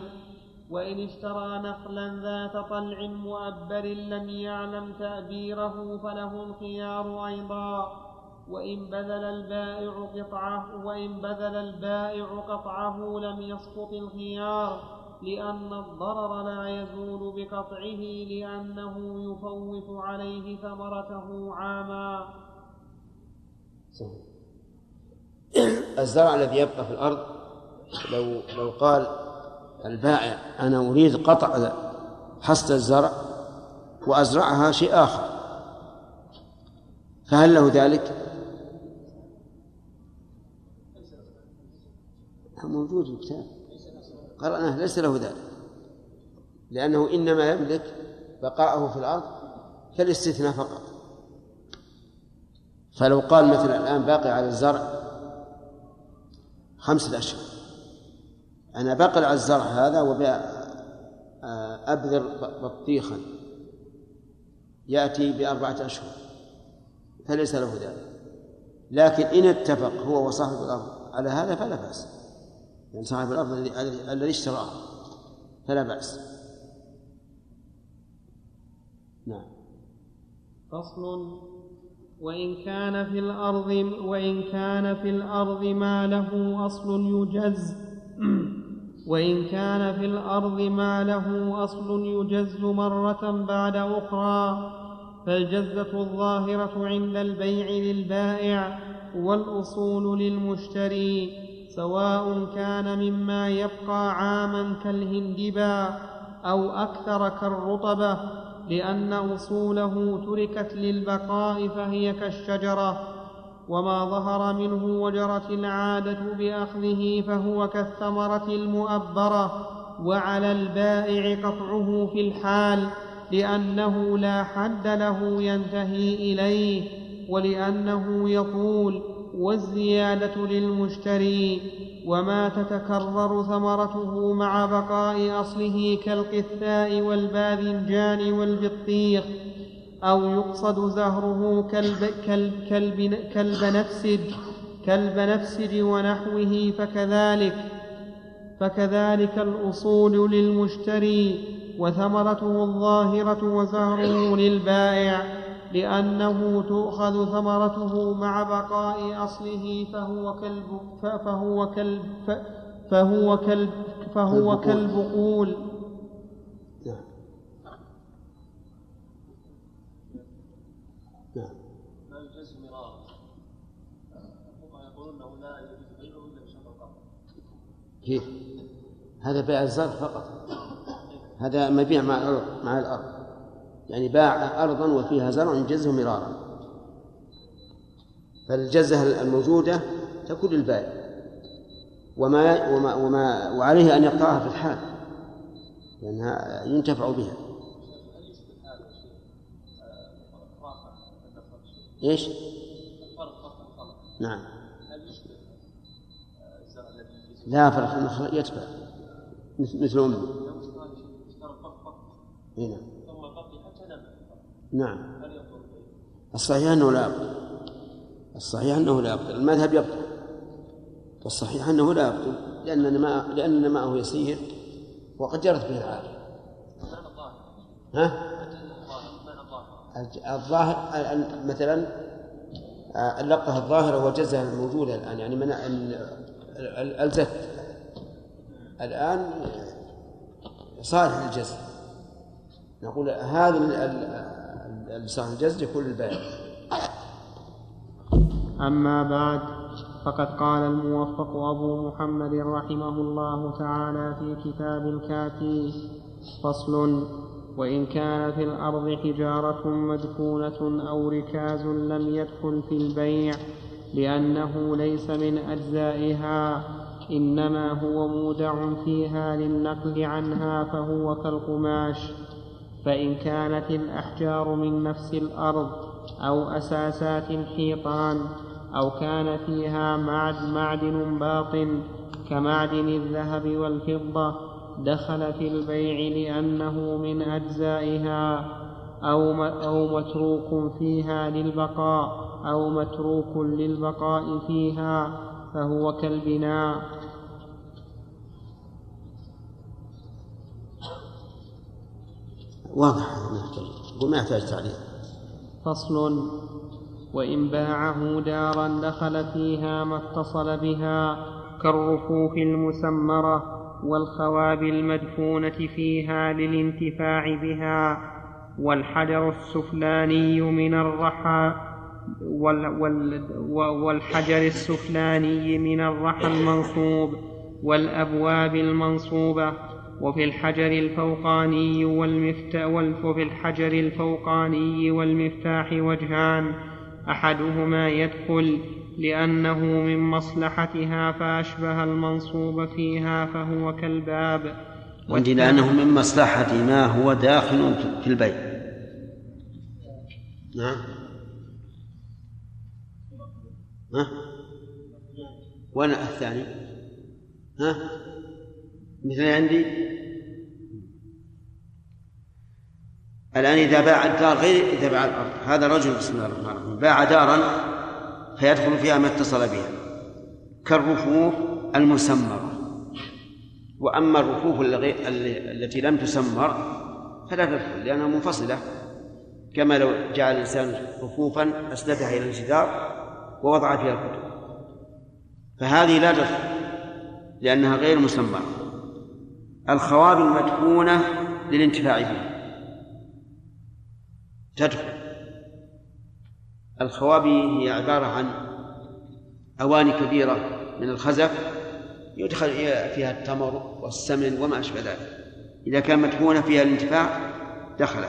S1: وإن اشترى نخلا ذات طلع مؤبر لم يعلم تأبيره فله الخيار أيضا. وإن بذل البائع قطعه وإن بذل البائع قطعه لم يسقط الخيار لأن الضرر لا يزول بقطعه لأنه يفوت عليه ثمرته عاما
S2: الزرع الذي يبقى في الأرض لو لو قال البائع أنا أريد قطع حصد الزرع وأزرعها شيء آخر فهل له ذلك؟ موجود في الكتاب. قرأناه ليس له ذلك. لأنه إنما يملك بقاءه في الأرض كالاستثناء فقط. فلو قال مثلا الآن باقي على الزرع خمسة أشهر أنا باقي على الزرع هذا وأبذر بطيخا. يأتي بأربعة أشهر. فليس له ذلك. لكن إن اتفق هو وصاحب الأرض على هذا فلا بأس. يعني صاحب الأرض الذي اشتراه. فلا بأس.
S1: نعم. فصل. وإن كان في الأرض وإن كان في الأرض ما له أصل يجز. وإن كان في الأرض ما له أصل يجز مرة بعد أخرى فالجزة الظاهرة عند البيع للبائع والأصول للمشتري. سواء كان مما يبقى عاما كالهندبا أو أكثر كالرطبة لأن أصوله تركت للبقاء فهي كالشجرة وما ظهر منه وجرت العادة بأخذه فهو كالثمرة المؤبرة وعلى البائع قطعه في الحال لأنه لا حد له ينتهي إليه ولأنه يطول والزيادة للمشتري وما تتكرر ثمرته مع بقاء أصله كالقثاء والباذنجان والبطيخ أو يقصد زهره كالب كالب كالب كالبنفسج كالبنفسج ونحوه فكذلك فكذلك الأصول للمشتري وثمرته الظاهرة وزهره للبائع. لأنه تؤخذ ثمرته مع بقاء أصله فهو كالب فهو كالب فهو كالب فهو كالبقول.
S2: نعم نعم
S4: مرارا يقولون انه لا يجوز بيعه الا بشرط
S2: كيف؟ هذا بيع الزرع فقط. هذا مبيع مع الأرض مع الأرض. يعني باع أرضا وفيها زرع جزه مرارا. فالجزة الموجودة تكون للبائع. وما وما وما وعليه أن يقطعها في الحال لأنها ينتفع بها. إيش؟ نعم. لا فرق يتبع. مثل أمه هنا نعم. الصحيح أنه لا يبطل الصحيح أنه لا يبطل المذهب يبطل. والصحيح أنه لا يبطل. لأن ما لأن ماءه يسير وقد جرت به العادة. ها؟ الظاهر. مثلا اللقطة الظاهرة والجزة الموجودة الآن. يعني من الزت. الآن صالح للجزء نقول هذا صالح الجزء يكون للبائع
S1: أما بعد فقد قال الموفق أبو محمد رحمه الله تعالى في كتاب الكافي فصل وإن كان في الأرض حجارة مدفونة أو ركاز لم يدخل في البيع لأنه ليس من أجزائها إنما هو مودع فيها للنقل عنها فهو كالقماش. فإن كانت الأحجار من نفس الأرض أو أساسات الحيطان أو كان فيها معدن باطن كمعدن الذهب والفضة دخل في البيع لأنه من أجزائها أو أو متروك فيها للبقاء أو متروك للبقاء فيها فهو كالبناء.
S2: واضح وما يحتاج تعليق
S1: فصل. وإن باعه دارا دخل فيها ما اتصل بها كالرفوف المسمرة والخواب المدفونة فيها للانتفاع بها والحجر السفلاني من الرحى والحجر السفلاني من الرحى المنصوب والأبواب المنصوبة وفي الحجر الفوقاني والمفتاح وفي الحجر الفوقاني والمفتاح وجهان. أحدهما يدخل لأنه من مصلحتها فأشبه المنصوب فيها فهو كالباب.
S2: عندي لأنه من مصلحة ما هو داخل في البيت. نعم ها؟ وين الثاني؟ ها؟ مثل عندي؟ الآن إذا باع الدار غير إذا باع الأرض. هذا رجل بسم الله الرحمن الرحيم. باع دارا فيدخل فيها ما اتصل بها. كالرفوف المسمرة. وأما الرفوف التي لم تسمر فلا تدخل لأنها منفصلة. كما لو جعل الإنسان رفوفا أسندها إلى الجدار ووضع فيها الكتب. فهذه لا تدخل لأنها غير مسمرة. الخواب المدفونة للانتفاع بها تدخل الخوابي هي عبارة عن أواني كبيرة من الخزف يدخل فيها التمر والسمن وما أشبه ذلك. إذا كان مدفونة فيها الانتفاع دخل.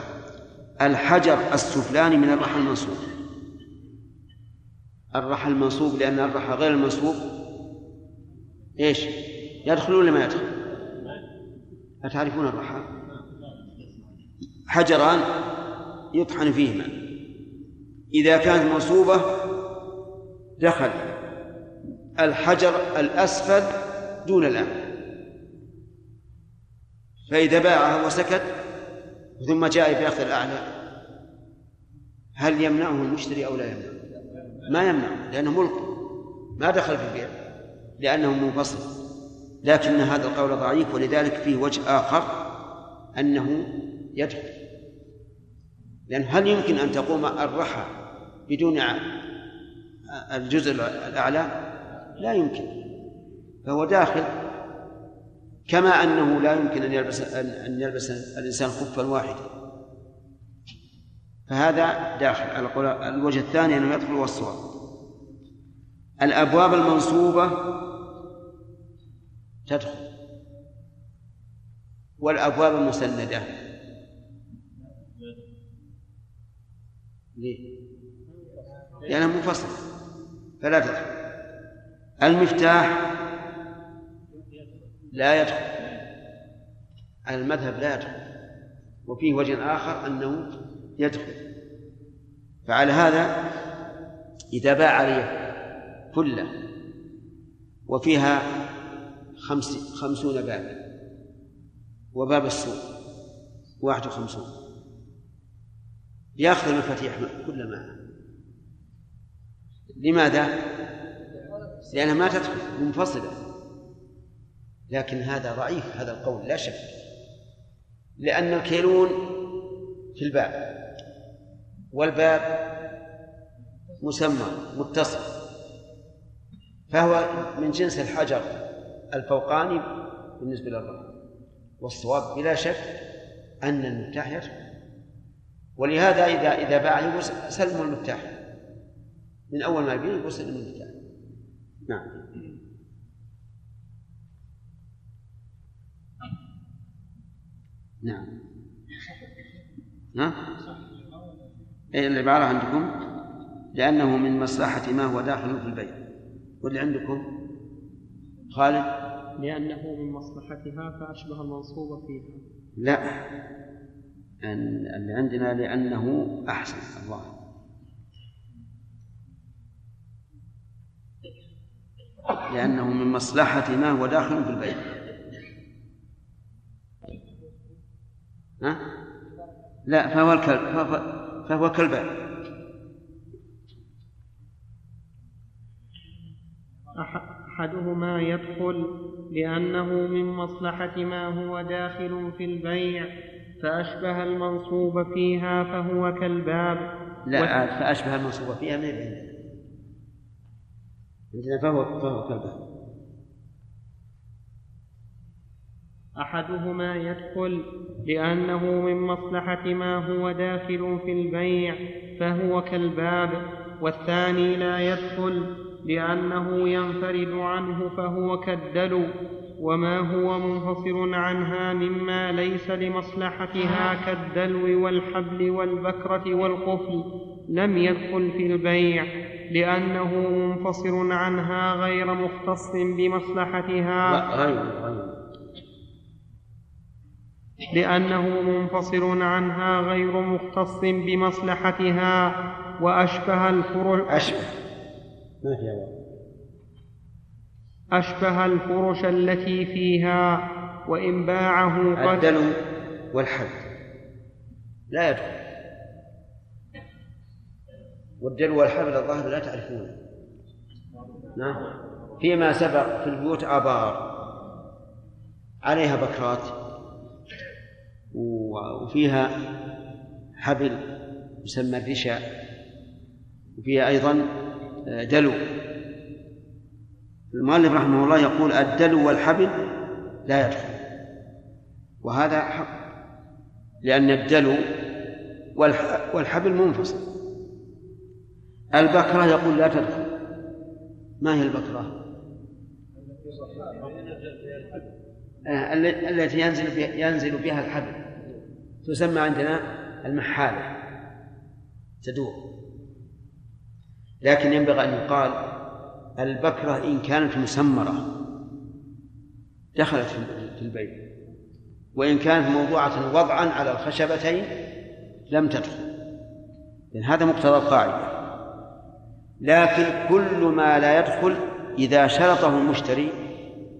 S2: الحجر السفلاني من الرحى المنصوب. الرحى المنصوب لأن الرحى غير المنصوب إيش؟ يدخل ولا ما يدخل؟ أتعرفون الرحى؟ حجران يطحن فيهما إذا كانت منصوبة دخل الحجر الأسفل دون الأعلى فإذا باعها وسكت ثم جاء بأخذ الأعلى هل يمنعه المشتري أو لا يمنعه؟ ما يمنعه لأنه ملك ما دخل في البيع لأنه منفصل لكن هذا القول ضعيف ولذلك فيه وجه آخر أنه يدخل لأن هل يمكن أن تقوم الرحى بدون الجزء الأعلى؟ لا يمكن. فهو داخل. كما أنه لا يمكن أن يلبس أن يلبس الإنسان خفا واحدا. فهذا داخل. الوجه الثاني أنه يدخل والصواب الأبواب المنصوبة تدخل. والأبواب المسندة ليه؟ لأنها منفصلة فلا تدخل. المفتاح لا يدخل. المذهب لا يدخل. وفيه وجه آخر أنه يدخل. فعلى هذا إذا باع عليه كله وفيها خمس خمسون باب. وباب السوق واحد وخمسون. يأخذ المفاتيح كل ما لماذا؟ لأنها ما تدخل منفصلة. لكن هذا ضعيف هذا القول لا شك. لأن الكيلون في الباب. والباب مسمى متصل. فهو من جنس الحجر. الفوقاني بالنسبة للرحم والصواب بلا شك أن المفتاح يدخل ولهذا إذا إذا باع يقول سلموا المفتاح من أول ما يبيع يقول سلموا المفتاح نعم. نعم. نعم أي العبارة عندكم؟ لأنه من مصلحة ما هو داخل في البيت. واللي عندكم؟ خالد؟
S1: لأنه من مصلحتها فأشبه المنصوب فيها.
S2: لا. اللي عندنا لأنه أحسن الله. لأنه من مصلحة ما هو داخل في البيت. ها؟ لا فهو الكلب فهو فهو كالباب
S1: أحدهما يدخل لأنه من مصلحة ما هو داخل في البيع فأشبه المنصوب فيها فهو كالباب.
S2: لا فأشبه المنصوب فيها من عندنا عندنا فهو فهو كالباب.
S1: أحدهما يدخل لأنه من مصلحة ما هو داخل في البيع فهو كالباب والثاني لا يدخل لأنه ينفرد عنه فهو كالدلو وما هو منفصل عنها مما ليس لمصلحتها كالدلو والحبل والبكرة والقفل لم يدخل في البيع لأنه منفصل عنها غير مختص بمصلحتها لأنه منفصل عنها غير مختص بمصلحتها وأشبه الفرش
S2: أشبه. ما في
S1: أشبه الفرش التي فيها وإن باعه
S2: قد الدلو والحد لا يدخل. والدلو والحبل الظاهر لا تعرفونه. نعم. فيما سبق في البيوت آبار. عليها بكرات. وفيها حبل يسمى الرشا. وفيها أيضا دلو. المؤلف رحمه الله يقول الدلو والحبل لا يدخل. وهذا حق لأن الدلو والحبل منفصل. البكرة يقول لا تدخل. ما هي البكرة؟ آه، التي ينزل ينزل بها الحبل. تسمى عندنا المحالة. تدور. لكن ينبغي أن يقال البكرة إن كانت مسمرة دخلت في البيت وإن كانت موضوعة وضعا على الخشبتين لم تدخل لأن هذا مقتضى القاعدة. لكن كل ما لا يدخل إذا شرطه المشتري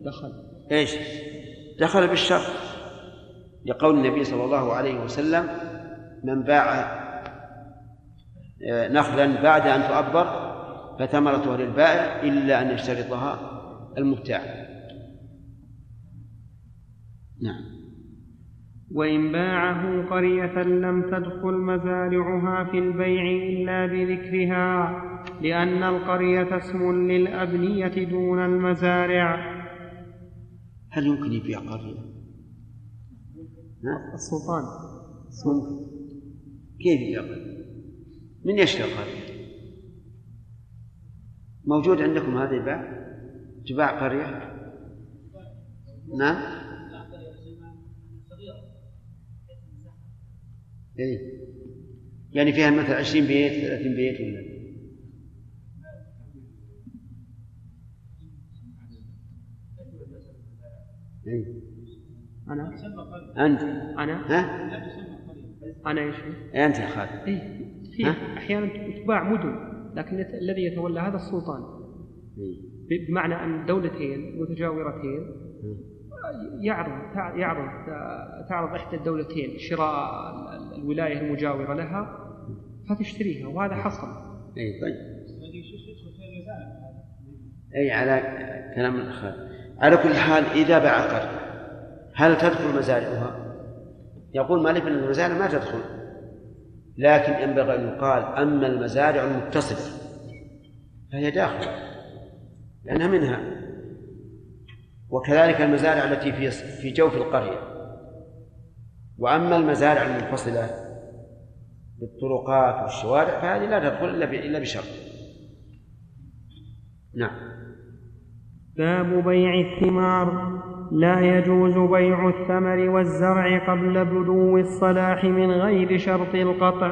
S1: دخل.
S2: إيش؟ دخل بالشرط. لقول النبي صلى الله عليه وسلم من باع نخلا بعد أن تؤبر فثمرتها للبائع إلا أن يشترطها المبتاع. نعم.
S1: وإن باعه قرية لم تدخل مزارعها في البيع إلا بذكرها لأن القرية اسم للأبنية دون المزارع.
S2: هل يمكن يبيع قرية؟
S1: السلطان.
S2: ممكن. كيف يبيع قرية؟ من يشتري قرية؟ موجود عندكم هذا يباع؟ تباع قرية؟ نعم إيه؟ يعني فيها مثلا 20 بيت 30 بيت ولا إيه؟
S1: أنا
S2: أنت
S1: أنا
S2: ها؟
S1: أنا إيش؟
S2: أنت يا خالد
S1: إيه في أحيانا تباع مدن لكن الذي يتولى هذا السلطان
S2: إيه؟
S1: بمعنى أن دولتين متجاورتين يعرض يعرض تعرض إحدى الدولتين شراء الولاية المجاورة لها فتشتريها وهذا حصل.
S2: أي طيب. أي على كلام الأخ على كل حال إذا باع هل تدخل مزارعها؟ يقول مالك أن المزارع ما تدخل لكن ينبغي أن يقال أما المزارع المتصلة فهي داخلة لأنها منها. وكذلك المزارع التي في في جوف القرية. وأما المزارع المنفصلة بالطرقات والشوارع فهذه لا تدخل إلا إلا بشرط. نعم.
S1: باب بيع الثمار. لا يجوز بيع الثمر والزرع قبل بدو الصلاح من غير شرط القطع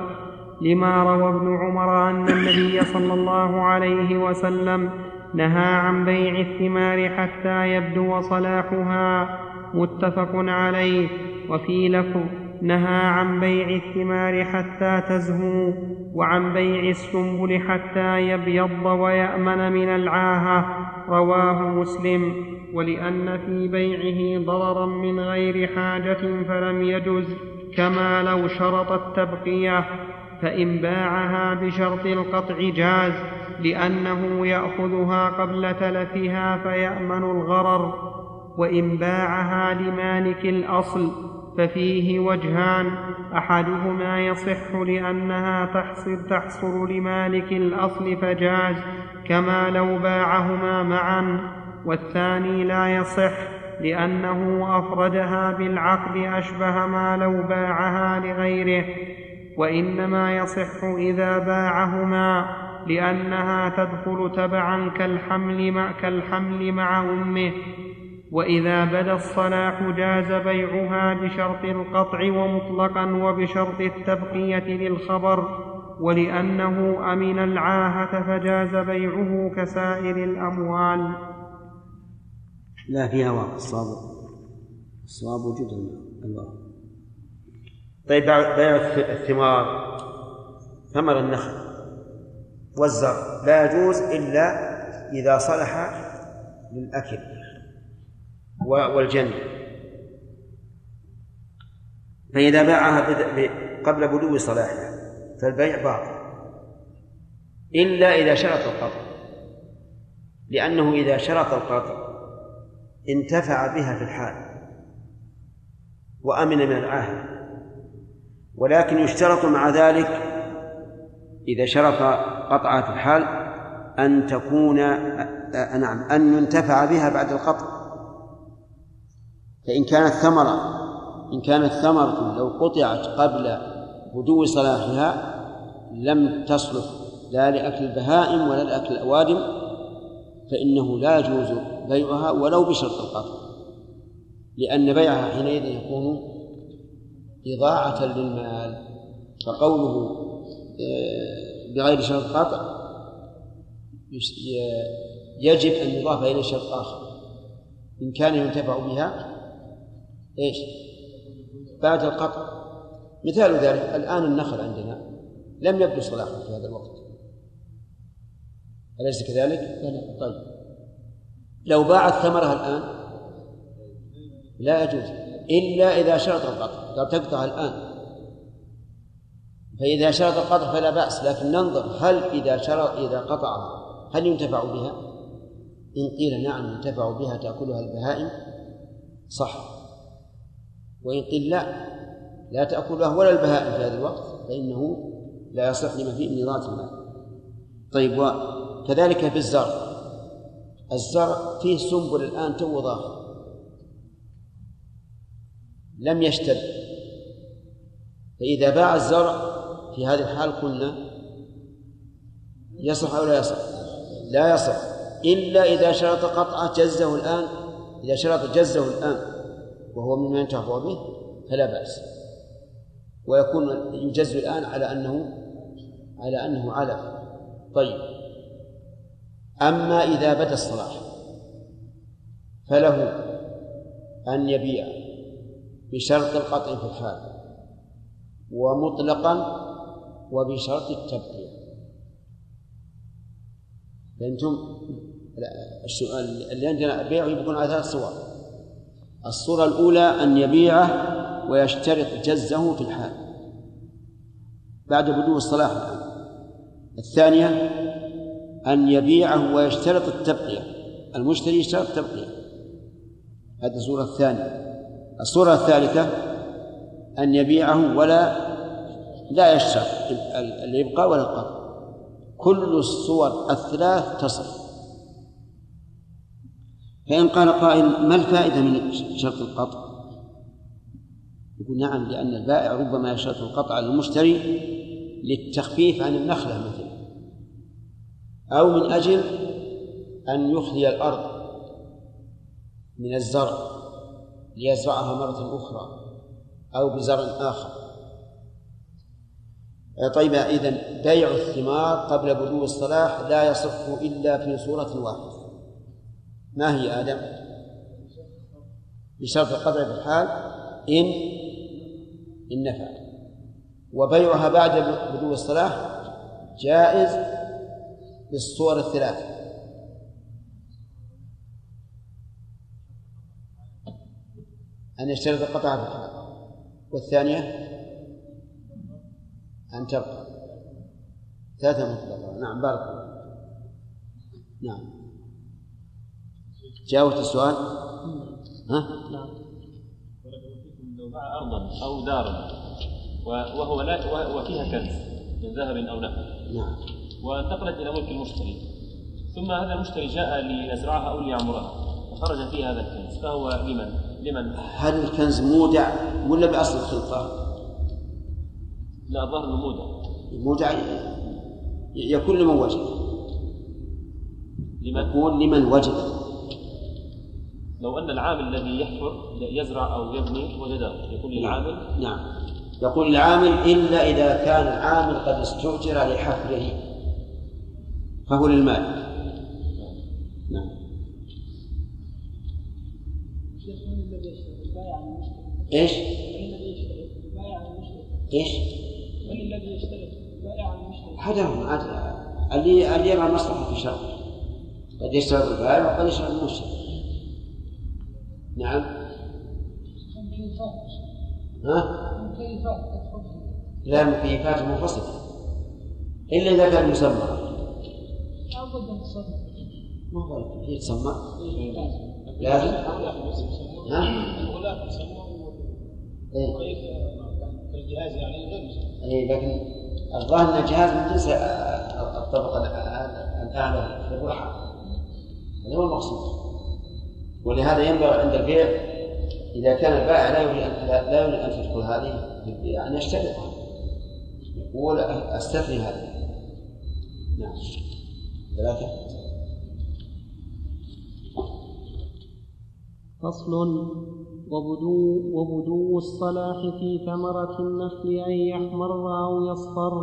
S1: لما روى ابن عمر أن النبي صلى الله عليه وسلم نهى عن بيع الثمار حتى يبدو صلاحها متفق عليه وفي لفظ نهى عن بيع الثمار حتى تزهو وعن بيع السنبل حتى يبيض ويأمن من العاهة رواه مسلم. ولأن في بيعه ضررا من غير حاجة فلم يجز كما لو شرط التبقية. فإن باعها بشرط القطع جاز لأنه يأخذها قبل تلفها فيأمن الغرر. وإن باعها لمالك الأصل ففيه وجهان. أحدهما يصح لأنها تحصل تحصل لمالك الأصل فجاز كما لو باعهما معا. والثاني لا يصح لأنه أفردها بالعقد أشبه ما لو باعها لغيره. وإنما يصح إذا باعهما لأنها تدخل تبعا كالحمل مع, كالحمل مع أمه. وإذا بدا الصلاح جاز بيعها بشرط القطع ومطلقا وبشرط التبقية للخبر ولأنه أمن العاهة فجاز بيعه كسائر الأموال.
S2: لا فيها واقع الصواب الصواب وجود الواقع طيب بيع الثمار ثمر النخل والزرع. لا يجوز إلا إذا صلح للأكل. والجنة. فإذا باعها قبل بدو صلاحها فالبيع باطل. إلا إذا شرط القطع. لأنه إذا شرط القطع انتفع بها في الحال وأمن من العاهة ولكن يشترط مع ذلك إذا شرط قطعها في الحال أن تكون نعم أن ينتفع بها بعد القطع. فإن كانت ثمرة إن كانت ثمرة لو قطعت قبل بدو صلاحها لم تصلح لا لأكل البهائم ولا لأكل الأوادم فإنه لا يجوز بيعها ولو بشرط القطع. لأن بيعها حينئذ يكون إضاعة للمال. فقوله آه، بغير شرط قطع يجب أن يضاف إليه شرط آخر. إن كان ينتفع بها إيش؟ بعد القطع. مثال ذلك الآن النخل عندنا لم يبدو صلاحه في هذا الوقت. أليس كذلك؟ طيب. لو باعت ثمرها الآن؟ لا يجوز. إلا إذا شرط القطع. قال تقطع الآن. فإذا شرط القطع فلا بأس لكن ننظر هل إذا شرط إذا قطعها هل ينتفع بها؟ إن قيل نعم ينتفع بها تأكلها البهائم؟ صح. وإن قيل لا لا تأكلها ولا البهائم في هذا الوقت فإنه لا يصح لما فيه من إضاعة المال طيب وكذلك في الزرع. الزرع فيه سنبل الآن تو ظاهر لم يشتد. فإذا باع الزرع في هذه الحال قلنا يصح أو لا يصح؟ لا يصح. إلا إذا شرط قطعة جزه الآن إذا شرط جزه الآن. وهو مما ينتفع به؟ فلا بأس. ويكون يجز الآن على أنه على أنه علف. طيب. أما إذا بدا الصلاح فله أن يبيع بشرط القطع في الحال ومطلقا وبشرط التبقية فأنتم اللي عندنا بيع يكون على ثلاث صور. الصورة الأولى أن يبيعه ويشترط جزه في الحال بعد بدو الصلاح. الآن الثانية أن يبيعه ويشترط التبقية. المشتري يشترط التبقية. هذه الصورة الثانية. الصورة الثالثة أن يبيعه ولا لا يشترط الإبقاء ولا القطع كل الصور الثلاث تصح فإن قال قائل ما الفائدة من شرط القطع؟ يقول نعم لأن البائع ربما يشترط القطع على المشتري للتخفيف عن النخلة مثلا أو من أجل أن يخلي الأرض من الزرع ليزرعها مرة أخرى أو بزرع آخر طيب إذا بيع الثمار قبل بدو الصلاح لا يصح إلا في صورة واحدة ما هي آدم؟ بشرط القطع في الحال إن إن نفع. وبيعها بعد بدو الصلاح جائز بالصور الثلاث. أن يشترط القطع في الحال. والثانية أن تبقى. ثلاثة مطلقة. نعم بارك الله نعم. جاوبت السؤال؟ ها؟
S7: نعم لو باع أرضا أو دارا وهو لا وفيها كنز من ذهب أو نحو
S2: نعم
S7: وانتقلت إلى ملك المشتري ثم هذا المشتري جاء ليزرعها أو ليعمرها وخرج فيه هذا الكنز فهو لمن؟ لمن؟
S2: هل الكنز مودع ولا بأصل الخلطة؟
S7: لا الظاهر إنه مودع
S2: مودع يكون لمن وجد
S7: لمن؟
S2: يكون لمن وجد
S7: لو أن العامل الذي يحفر يزرع أو يبني وجده يكون للعامل؟
S2: نعم. يقول العامل إلا إذا كان العامل قد استؤجر لحفره. فهو للمالك نعم. إيش؟ إيش؟
S6: من الذي يشتري البائع المشتري؟
S2: اللي اللي يرى المصلحة في الشرع قد يشترط البائع وقد يشترط المشتري. نعم. ها؟ لا مكيفات منفصلة إلا إذا كان مسمى. ما هو هي تسمى. لازم. ها؟
S6: الجهاز يعني غير
S2: إيه لكن الظاهر إن الجهاز من جنس الطبقة الأعلى في الراحه هذا هو المقصود. ولهذا ينبغي عند البيع إذا كان البائع لا يريد لا يريد أن تدخل هذه في البيع أن يشترطها يقول أستثني هذه نعم. ثلاثة.
S1: فصل. وبدو, وبدو الصلاح في ثمرة النخل أن يحمر أو يصفر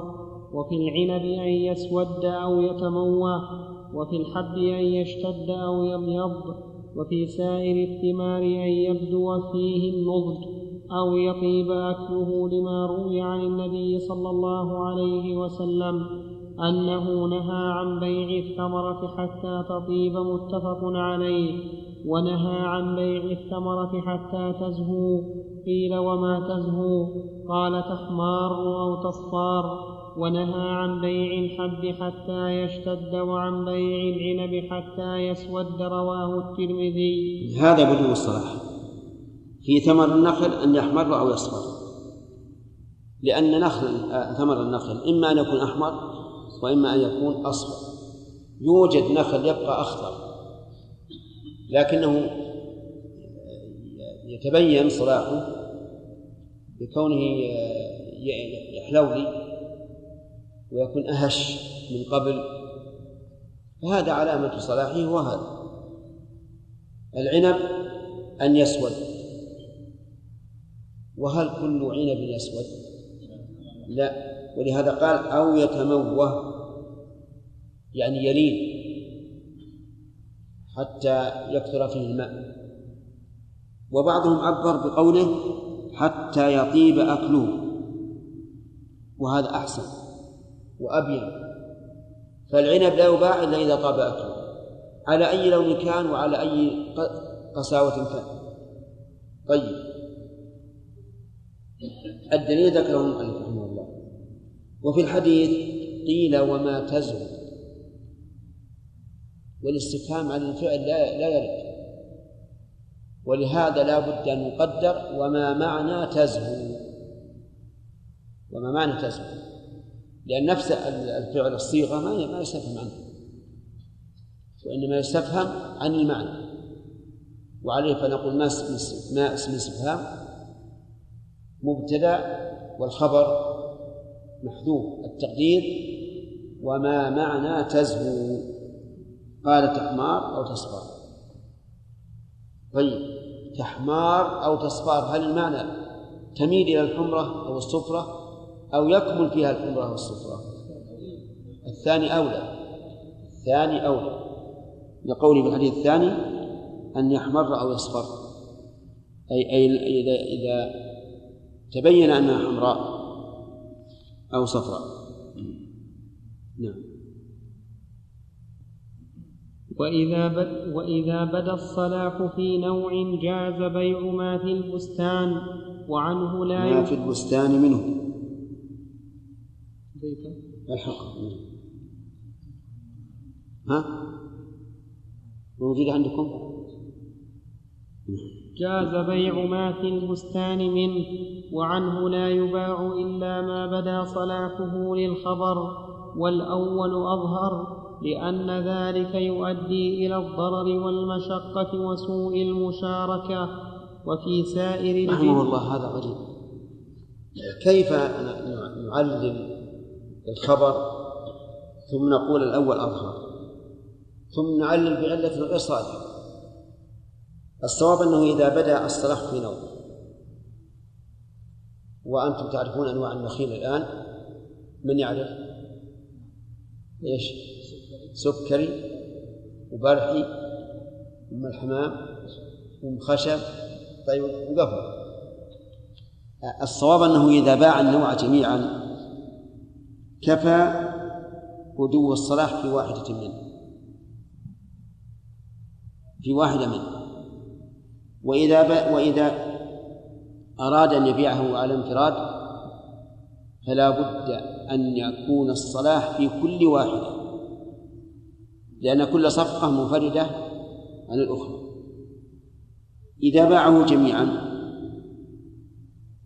S1: وفي العنب أن يسود أو يتموى وفي الحب أن يشتد أو يبيض وفي سائر الثمار أن يبدو فيه النضج أو يطيب أكله لما روي عن النبي صلى الله عليه وسلم أنه نهى عن بيع الثمرة حتى تطيب متفق عليه ونهى عن بيع الثمرة حتى تزهو. قيل وما تزهو؟ قال تحمار أو تصفار ونهى عن بيع الحب حتى يشتد وعن بيع العنب حتى يسود رواه الترمذي.
S2: هذا بدو الصلاح. في ثمر النخل أن يحمر أو يصفر. لأن نخل ثمر النخل إما أن يكون أحمر وإما أن يكون أصفر. يوجد نخل يبقى أخضر. لكنه يتبين صلاحه بكونه يحلولي ويكون أهش من قبل. فهذا علامة صلاحه وهذا. العنب أن يسود. وهل كل عنب يسود؟ لا. ولهذا قال أو يتموه يعني يلين حتى يكثر فيه الماء. وبعضهم عبر بقوله حتى يطيب أكله. وهذا أحسن. وأبين فالعنب لا يباع إلا إذا طاب أكله. على أي لون كان وعلى أي قساوة كان. طيب. الدليل ذكره المؤلف رحمه الله. وفي الحديث قيل وما تزهو والاستفهام عن الفعل لا لا يرد. ولهذا لا بد أن يقدر وما معنى تزهو وما معنى تزهو لأن نفس الفعل الصيغة ما ما يستفهم عنه وإنما يستفهم عن المعنى. وعليه فنقول ما اسم ما اسم الاستفهام مبتدأ والخبر محذوف. التقدير وما معنى تزهو. قال تحمار أو تصفار. طيب تحمار أو تصفار هل المعنى تميل إلى الحمرة أو الصفرة؟ أو يكمل فيها الحمرة والصفرة الثاني أولى. الثاني أولى. لقوله في الحديث الثاني أن يحمر أو يصفر. أي أي إذا إذا تبين أنها حمراء أو صفراء. نعم.
S1: وإذا, بد وإذا بدا الصلاح في نوع جاز بيع ما في البستان وعنه لا
S2: ما في البستان منه. الحق. ها؟ موجود عندكم؟
S1: جاز بيع ما في البستان منه وعنه لا يباع إلا ما بدا صلاحه للخبر والأول أظهر لأن ذلك يؤدي إلى الضرر والمشقة وسوء المشاركة. وفي سائر
S2: رحمه الله هذا غريب. كيف نعلل الخبر ثم نقول الأول أظهر ثم نعلل بعلة غير صالحة الصواب أنه إذا بدأ الصلاح في نوم وأنتم تعرفون أنواع النخيل الآن من يعرف؟ إيش؟ سكري وبرحي أم الحمام أم خشب طيب وقفل الصواب أنه إذا باع النوع جميعا كفى بدو الصلاح في واحدة منه في واحدة منه وإذا وإذا أراد أن يبيعه على انفراد فلا بد أن يكون الصلاح في كل واحدة. لأن كل صفقة منفردة عن الأخرى. إذا باعه جميعا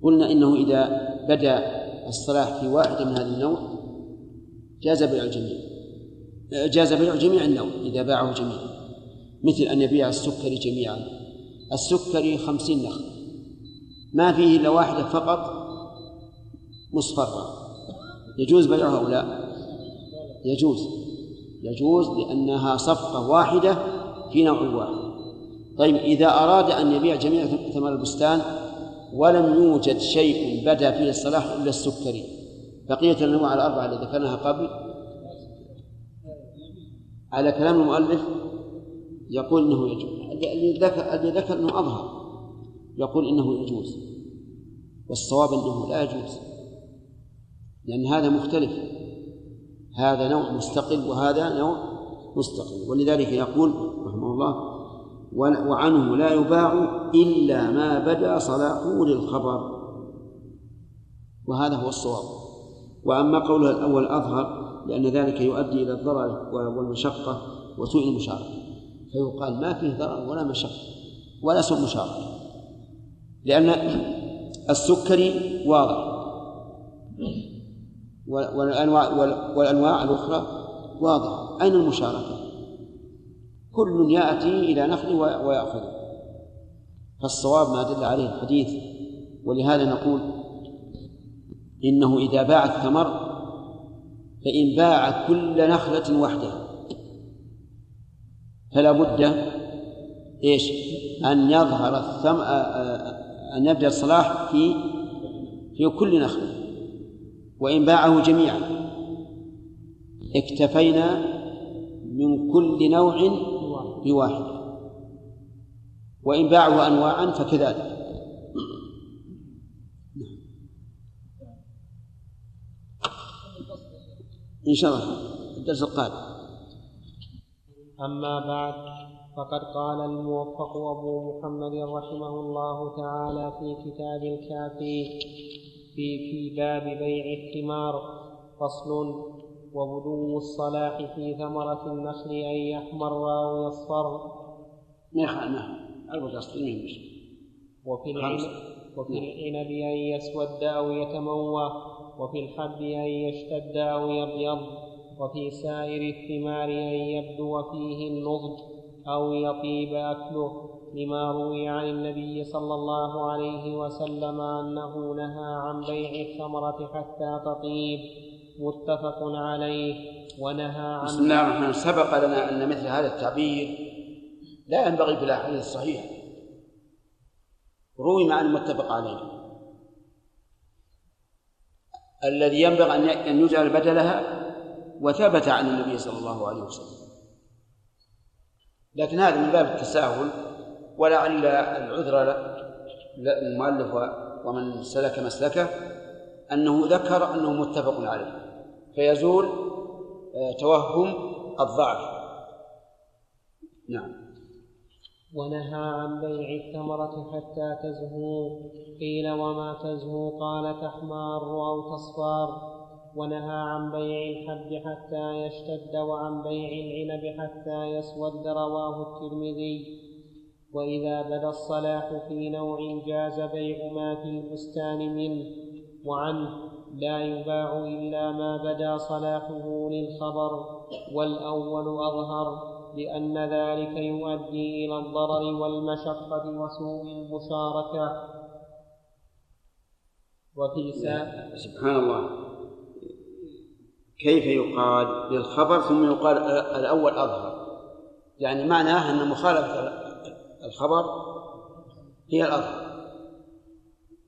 S2: قلنا إنه إذا بدا الصلاح في واحدة من هذا النوع جاز بيع الجميع. جاز بيع جميع النوع إذا باعه جميعا مثل أن يبيع السكري جميعا. السكري خمسين نخل. ما فيه إلا واحدة فقط مصفرة. يجوز بيعها أو لا؟ يجوز. يجوز لأنها صفقة واحدة في نوع واحد. طيب إذا أراد أن يبيع جميع ثمر البستان ولم يوجد شيء بدأ فيه الصلاح إلا السكري. بقية الأنواع الأربعة التي ذكرناها قبل. على كلام المؤلف يقول إنه يجوز. الذي ذكر ذكر إنه أظهر. يقول إنه يجوز. والصواب إنه لا يجوز. لأن هذا مختلف. هذا نوع مستقل وهذا نوع مستقل. ولذلك يقول رحمه الله وعنه لا يباع إلا ما بدا صلاحه للخبر. وهذا هو الصواب. وأما قوله الأول أظهر لأن ذلك يؤدي إلى الضرر والمشقة وسوء المشاركة. فيقال ما فيه ضرر ولا مشقة ولا سوء مشاركة. لأن السكري واضح. والأنواع والأنواع الأخرى واضحة أين المشاركة؟ كل يأتي إلى نخل ويأخذ. فالصواب ما دل عليه الحديث. ولهذا نقول إنه إذا باع الثمر فإن باع كل نخلة وحدها. فلا بد إيش؟ أن يظهر الثم أن يبدأ الصلاح في في كل نخلة. وإن باعه جميعا. اكتفينا من كل نوع بواحد. وإن باعه أنواعا فكذلك. إن شاء الله الدرس القادم.
S1: أما بعد فقد قال الموفق أبو محمد رحمه الله تعالى في كتاب الكافي في في باب بيع الثمار فصل وبدو الصلاح في ثمرة النخل أن يحمر أو يصفر.
S2: ما يخالف ما
S1: وفي العنب وفي العنب أن يسود أو يتموى. وفي الحب أن يشتد أو يبيض وفي سائر الثمار أن يبدو فيه النضج أو يطيب أكله لما روي عن النبي صلى الله عليه وسلم أنه نهى عن بيع الثمرة حتى تطيب. متفق عليه. ونهى عن
S2: بسم الله الرحمن سبق لنا أن مثل هذا التعبير لا ينبغي في الأحاديث الصحيحة. روي مع المتفق عليه. الذي ينبغي أن يجعل بدلها وثبت عن النبي صلى الله عليه وسلم. لكن هذا من باب التساهل ولعل العذر للمؤلف ومن سلك مسلكه أنه ذكر أنه متفق عليه. فيزول آه، توهم الضعف. نعم.
S1: ونهى عن بيع الثمرة حتى تزهو. قيل وما تزهو؟ قال تحمار أو تصفار. ونهى عن بيع الحب حتى يشتد وعن بيع العنب حتى يسود رواه الترمذي. وإذا بدا الصلاح في نوع جاز بيع ما في البستان منه وعنه لا يباع إلا ما بدا صلاحه للخبر والأول أظهر. لأن ذلك يؤدي إلى الضرر والمشقة وسوء المشاركة. وفي ساء
S2: سبحان الله. كيف يقال؟ للخبر ثم يقال الأول أظهر. يعني معناه أن مخالفة الخبر هي الأظهر.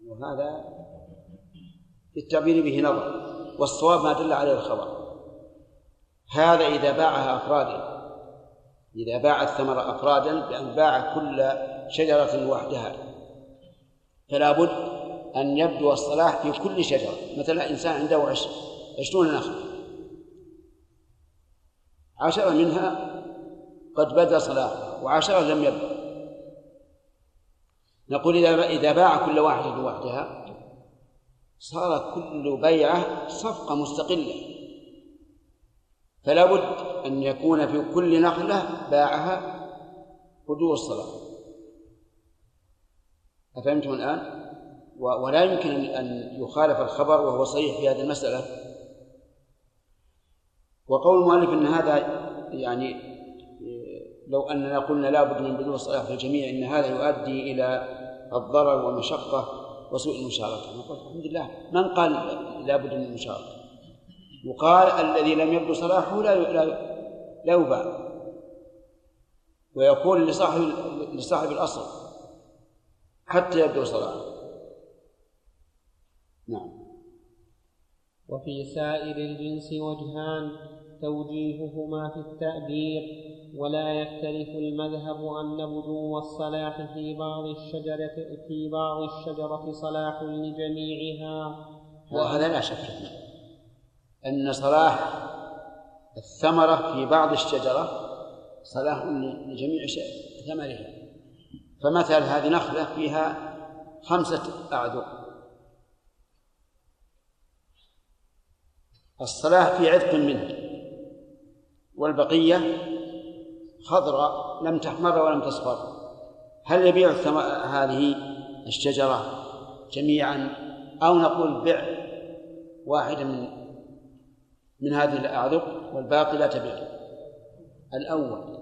S2: وهذا للتعبير به نظر. والصواب ما دل عليه الخبر. هذا إذا باعها أفرادا إذا باع الثمر أفرادا بأن باع كل شجرة وحدها. فلا بد أن يبدو الصلاح في كل شجرة. مثلا إنسان عنده عشرون نخلة عشرة منها قد بدا صلاحها وعشرة لم يبدأ. نقول إذا إذا باع كل واحدة وحدها صار كل بيعة صفقة مستقلة. فلا بد أن يكون في كل نخلة باعها هدوء الصلاة. أفهمتم الآن؟ ولا يمكن أن يخالف الخبر وهو صحيح في هذه المسألة. وقول المؤلف أن هذا يعني لو أننا قلنا لا بد من بدو الصلاة في الجميع إن هذا يؤدي إلى الضرر والمشقة وسوء المشاركة. نقول الحمد لله. من قال لا بد من المشاركة؟ يقال الذي لم يبدو صلاحه لا لا لا يباع. ويكون لصاحب لصاحب الأصل حتى يبدو صلاحه. نعم.
S1: وفي سائر الجنس وجهان توجيههما في التأبير ولا يختلف المذهب أن بدو الصلاح في بعض الشجرة في بعض الشجرة صلاح لجميعها.
S2: وهذا لا شك فيه. أن صلاح الثمرة في بعض الشجرة صلاح لجميع ثمرها. فمثل هذه نخلة فيها خمسة أعذر الصلاح في عذق منه. والبقية خضراء لم تحمر ولم تصفر. هل يبيع هذه الشجرة جميعا أو نقول بع واحدة من من هذه الأعذق والباقي لا تبيع. الأول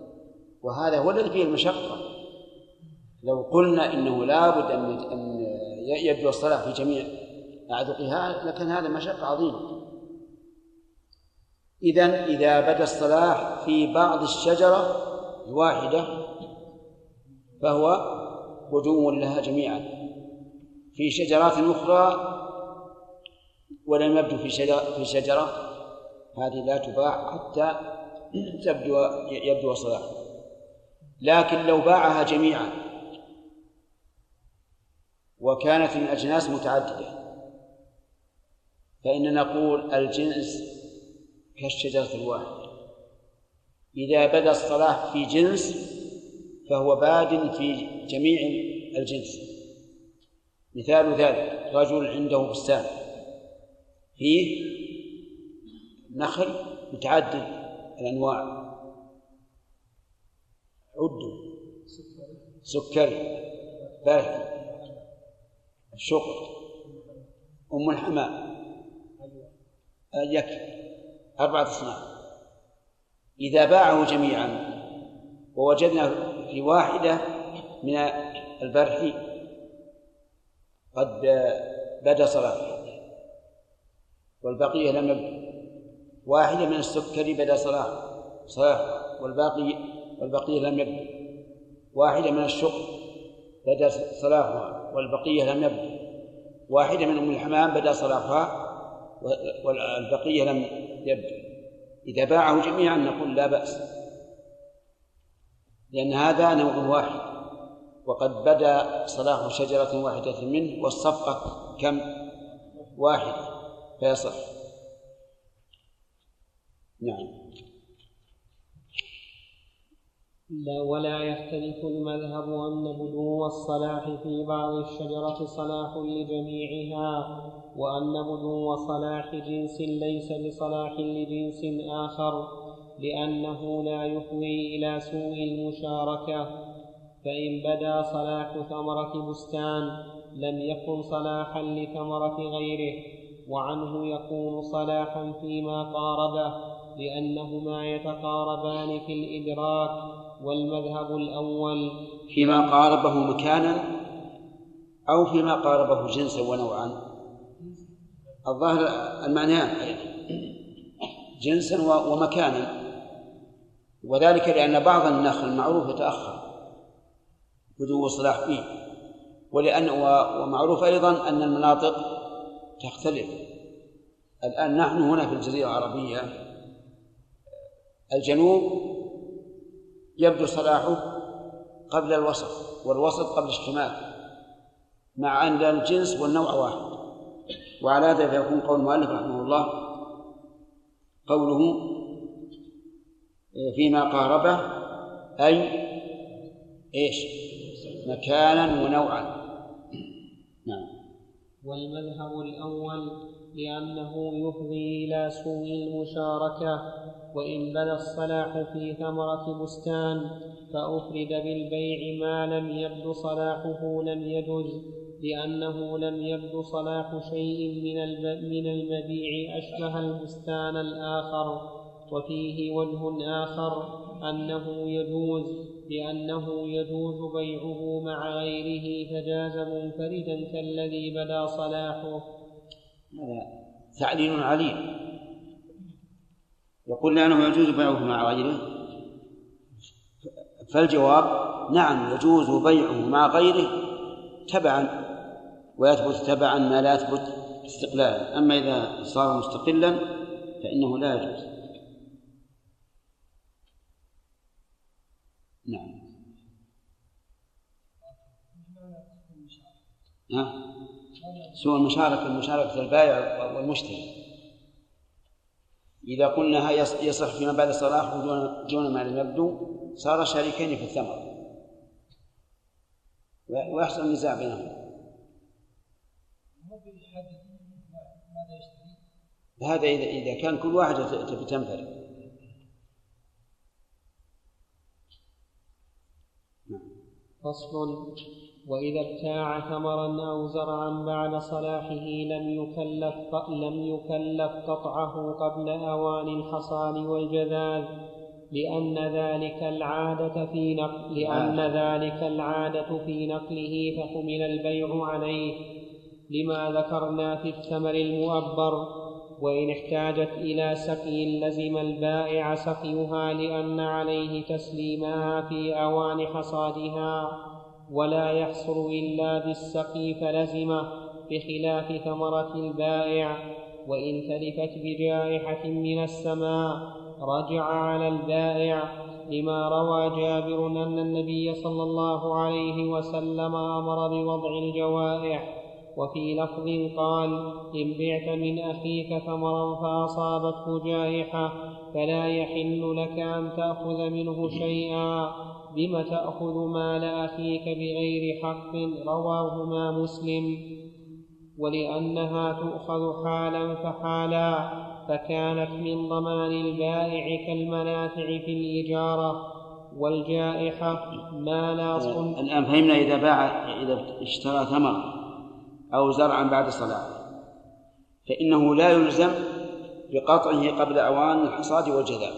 S2: وهذا هو الذي فيه المشقة. لو قلنا إنه لابد أن يبدو الصلاة في جميع أعذقها لكان هذا مشقة عظيمة. إذا إذا بدأ الصلاح في بعض الشجرة الواحدة فهو بدو لها جميعا. في شجرات أخرى ولم يبدو في شجرة في شجرة هذه لا تباع حتى تبدو يبدو صلاح لكن لو باعها جميعا وكانت من أجناس متعددة فإن نقول الجنس كالشجرة الواحدة. إذا بدا الصلاح في جنس فهو باد في جميع الجنس. مثال ذلك رجل عنده بستان فيه نخل متعدد الأنواع. عدوا سكري برحي الشقر أم الحمام يكفي أربعة أصناف. إذا باعه جميعا ووجدنا في واحدة من البرح قد بدا صلاحها والبقية لم يبدو واحدة من السكر بدا صلاح. صلاح والباقي والبقية لم يبدو. واحدة من الشقر بدا صلاحها والبقية لم يبدو. واحدة من أم الحمام بدا صلاحها والبقية لم يبدو. إذا باعه جميعا نقول لا بأس. لأن هذا نوع واحد. وقد بدا صلاح شجرة واحدة منه والصفقة كم؟ واحدة فيصح. نعم.
S1: لا ولا يختلف المذهب أن بدو الصلاح في بعض الشجرة صلاح لجميعها وأن بدو صلاح جنس ليس بصلاح لجنس آخر لأنه لا يفضي إلى سوء المشاركة. فإن بدا صلاح ثمرة بستان لم يكن صلاحا لثمرة غيره وعنه يكون صلاحا فيما قاربه. لأنهما يتقاربان في الإدراك والمذهب الأول.
S2: فيما قاربه مكانا أو فيما قاربه جنسا ونوعا. الظاهر المعنيان جنسا ومكانا. وذلك لأن بعض النخل معروف يتأخر بدو صلاح فيه. ولأن ومعروف أيضا أن المناطق تختلف. الآن نحن هنا في الجزيرة العربية الجنوب يبدو صلاحه قبل الوسط والوسط قبل الشمال مع أن الجنس والنوع واحد. وعلى هذا فيكون قول المؤلف رحمه الله قوله فيما قاربه أي إيش؟ مكانا ونوعا.
S1: والمذهب الأول لأنه يفضي إلى سوء المشاركة وإن بدا الصلاح في ثمرة بستان فأفرد بالبيع ما لم يبد صلاحه لم يجز لأنه لم يبد صلاح شيء من من المبيع أشبه البستان الآخر. وفيه وجه آخر أنه يجوز لأنه يجوز بيعه مع غيره فجاز منفردا كالذي بدا صلاحه.
S2: هذا تعليل عليل. يقول لأنه يجوز بيعه مع غيره. فالجواب نعم يجوز بيعه مع غيره تبعا ويثبت تبعا ما لا يثبت استقلالا. أما إذا صار مستقلا فإنه لا يجوز. نعم. ها؟ سوء المشاركة مشاركة البائع والمشتري. إذا قلنا يصح فيما بعد الصلاح دون ما لم يبدو صار شريكين في الثمر ويحصل النزاع بينهما. هذا إذا إذا كان كل واحد تنفرد
S1: فصل. وإذا ابتاع ثمرا أو زرعا بعد صلاحه لم يكلف لم يكلف قطعه قبل أوان الحصاد والجذاذ لأن ذلك العادة في نقل لأن ذلك العادة في نقله فحمل البيع عليه. لما ذكرنا في الثمر المؤبر وإن احتاجت إلى سقي لزم البائع سقيها لأن عليه تسليمها في أوان حصادها ولا يحصل إلا بالسقي فلزمه بخلاف ثمرة البائع. وإن تلفت بجائحة من السماء رجع على البائع لما روى جابر أن النبي صلى الله عليه وسلم أمر بوضع الجوائح وفي لفظ قال إن بعت من أخيك ثمرا فأصابته جائحة فلا يحل لك أن تأخذ منه شيئا. بم تأخذ مال أخيك بغير حق؟ رواهما مسلم. ولأنها تؤخذ حالا فحالا فكانت من ضمان البائع كالمنافع في الإجارة والجائحة ما لا
S2: صن الآن فهمنا إذا باع إذا اشترى ثمر أو زرعا بعد صلاة. فإنه لا يلزم بقطعه قبل أوان الحصاد والجذاب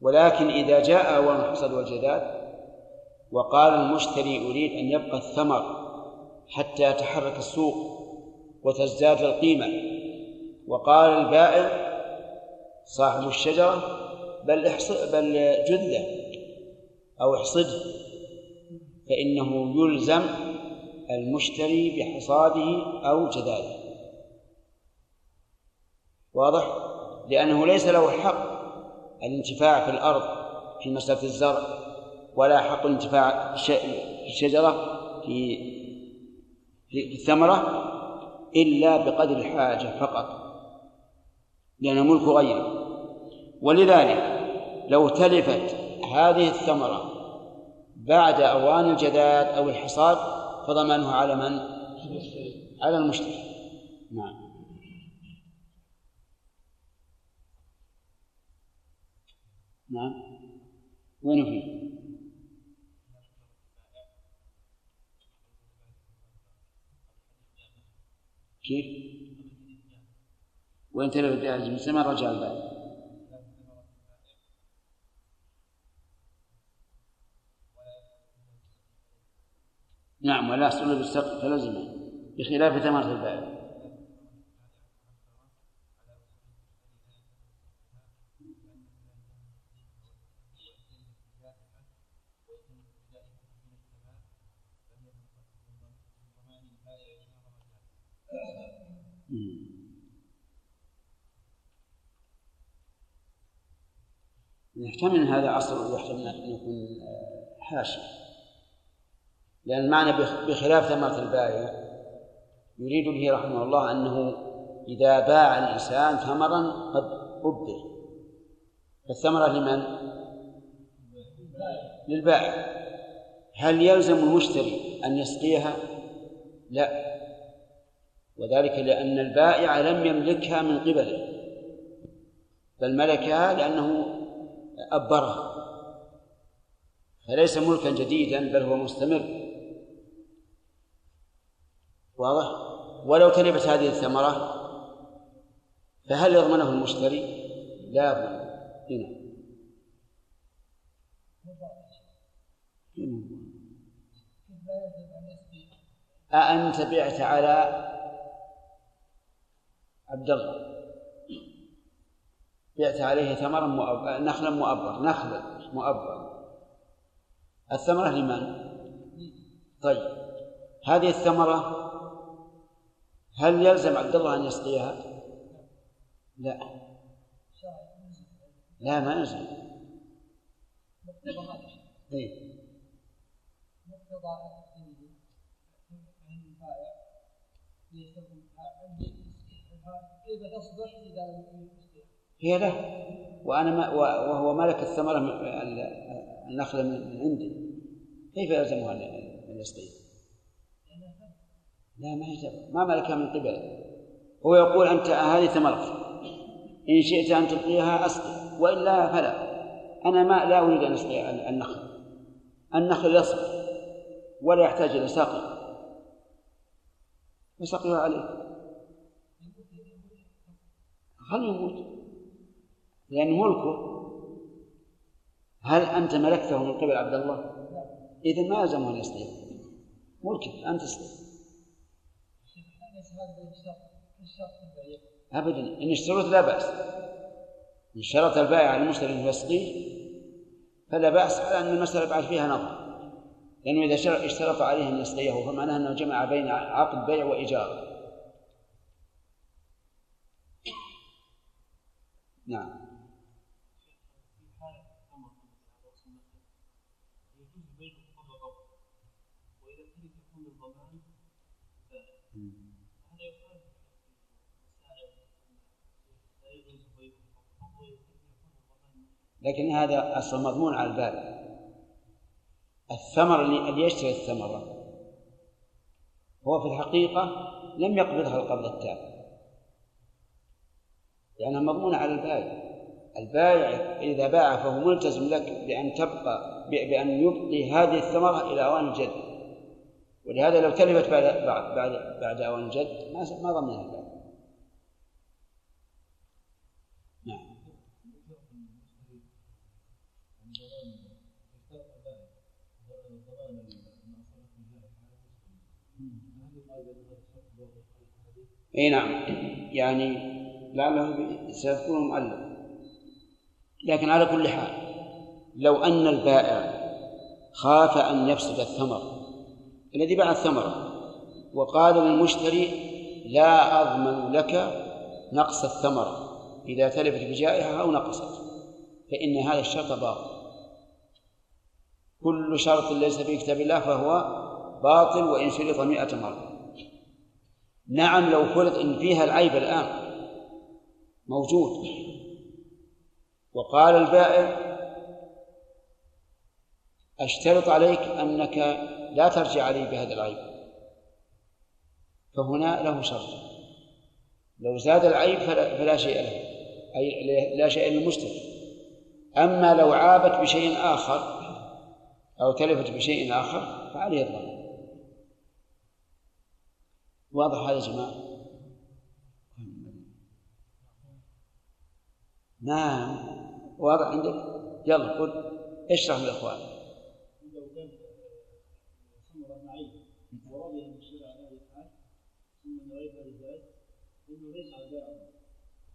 S2: ولكن إذا جاء أول الحصد والجداد وقال المشتري أريد أن يبقى الثمر حتى يتحرك السوق وتزداد القيمة وقال البائع صاحب الشجرة بل بل جذه أو احصده فإنه يلزم المشتري بحصاده أو جداده واضح؟ لأنه ليس له الحق الانتفاع في الأرض في مسألة الزرع ولا حق الانتفاع في الشجرة في في الثمرة إلا بقدر الحاجة فقط لأن ملك غيره ولذلك لو تلفت هذه الثمرة بعد أوان الجداد أو الحصاد فضمانها على من؟ على المشتري نعم نعم وين فيه؟ كيف؟ وين تلف الجنس ما رجع الباب نعم ولا يحصل بالسقف فلزمه بخلاف ثمرة البائع. يحتمل هذا أصل ويحتمل أن يكون آه، حاشا لأن المعنى بخلاف ثمرة البائع يريد به رحمه الله أنه إذا باع الإنسان ثمرا قد أبدل فالثمرة لمن؟ للبائع هل يلزم المشتري أن يسقيها؟ لا. وذلك لأن البائع لم يملكها من قبله بل ملكها لأنه أبرها. فليس ملكا جديدا بل هو مستمر. واضح؟ ولو تلفت هذه الثمرة فهل يضمنه المشتري؟ لا يضمن هنا أأنت بعت على عبد الله. بعت عليه ثمرا مؤبر نخلا مؤبر نخلا مؤبر. الثمرة لمن؟ طيب. هذه الثمرة هل يلزم عبد الله أن يسقيها؟ لا لا ما يلزم إيه؟ هي له وأنا ما وهو ملك الثمرة النخله من عنده كيف يلزمها أن يسقيها؟ لا ما هي ما ملكها من قبله هو يقول أنت هذه ثمرتك إن شئت أن تبقيها أسقي وإلا فلا. أنا ما لا أريد أن أسقي النخل. النخل يصبر ولا يحتاج إلى سقي فسقيها عليه. خليه يموت. لأنه ملكه. هل أنت ملكته من قبل عبد الله؟ إذا ما يلزمه أن يستطيع ملكك أنت تستطيع أبدا. إن اشترط لا بأس. إن شرط البائع المشتري أن يسقيه فلا بأس على أن المسألة بعد فيها نظر. لأنه إذا اشترط عليه أن يسقيه فمعناه أنه جمع بين عقد بيع وإيجار. نعم. لكن هذا أصل مضمون على البال الثمر اللي يشتري الثمرة هو في الحقيقة لم يقبضها القبض التام. لأنها مضمونة على البائع. البائع إذا باع فهو ملتزم لك بأن تبقى بأن يبقي هذه الثمرة إلى أوان الجد ولهذا لو تلفت بعد بعد بعد, بعد أوان الجد ما ما ضمنها البائع. نعم. اي نعم. يعني لعله سيكون مؤلف لكن على كل حال لو أن البائع خاف أن يفسد الثمر الذي باع الثمره وقال للمشتري لا أضمن لك نقص الثمره إذا تلفت بجائحة أو نقصت فإن هذا الشرط باطل. كل شرط ليس في كتاب الله فهو باطل وإن شرط مئة مرة. نعم لو فرض إن فيها العيب الآن موجود. وقال البائع أشترط عليك أنك لا ترجع علي بهذا العيب. فهنا له شرط. لو زاد العيب فلا, فلا شيء له أي لا شيء للمشتري. أما لو عابت بشيء آخر أو تلفت بشيء آخر فعليه الضمان واضح هذا يا جماعة؟ نعم. واضح عندك؟ يلا قل. اشرح للإخوان.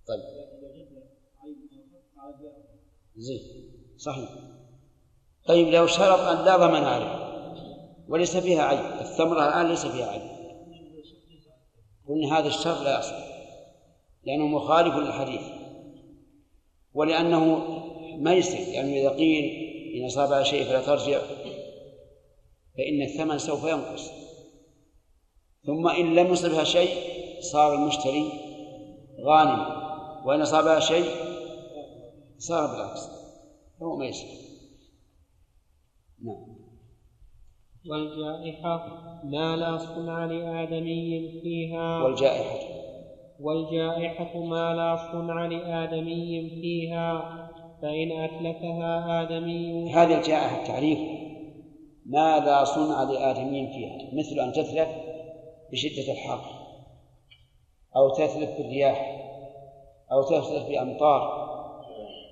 S2: طيب. زين. صحيح. طيب لو شرط أن لا ضمان عليه وليس فيها عيب. الثمرة الآن ليس فيها عيب. قلنا هذا الشر لا يصح لأنه مخالف للحديث. ولأنه ميسر يعني إذا قيل إن أصابها شيء فلا ترجع فإن الثمن سوف ينقص. ثم إن لم يصبها شيء صار المشتري غانما وإن أصابها شيء صار بالعكس. هو ميسر نعم.
S1: والجائحة ما لا صنع لآدمي فيها.
S2: والجائحة.
S1: والجائحة ما لا صنع لآدمي فيها. فإن أتلفها آدمي.
S2: هذه الجائحة التعريف. ما لا صنع لآدمي فيها. مثل أن تتلف بشدة الحر. أو تتلف بالرياح. أو تتلف بأمطار.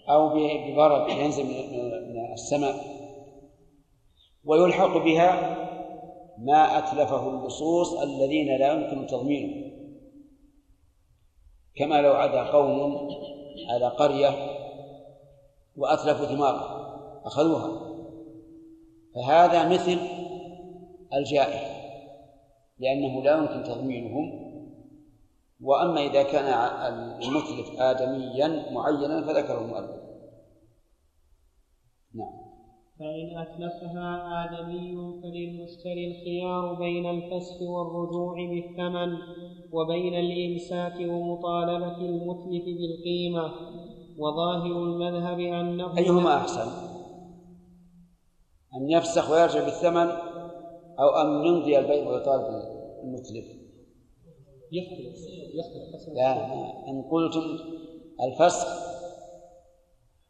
S2: أو ببرد ينزل من السماء. ويلحق بها ما أتلفه اللصوص الذين لا يمكن تضمينه. كما لو عدا قوم على قرية وأتلفوا ثمارها أخذوها. فهذا مثل الجائع لأنه لا يمكن تضمينهم. وأما إذا كان المتلف آدميا معينا فذكره المؤلف. نعم.
S1: فإن أتلفها آدمي فللمشتري الخيار بين الفسخ والرجوع بالثمن وبين الإمساك ومطالبة المتلف بالقيمة. وظاهر المذهب أنه
S2: أيهما أحسن؟ أن يفسخ ويرجع بالثمن أو أن يمضي البيع ويطالب المتلف؟
S1: يختلف يختلف
S2: لا إن قلتم الفسخ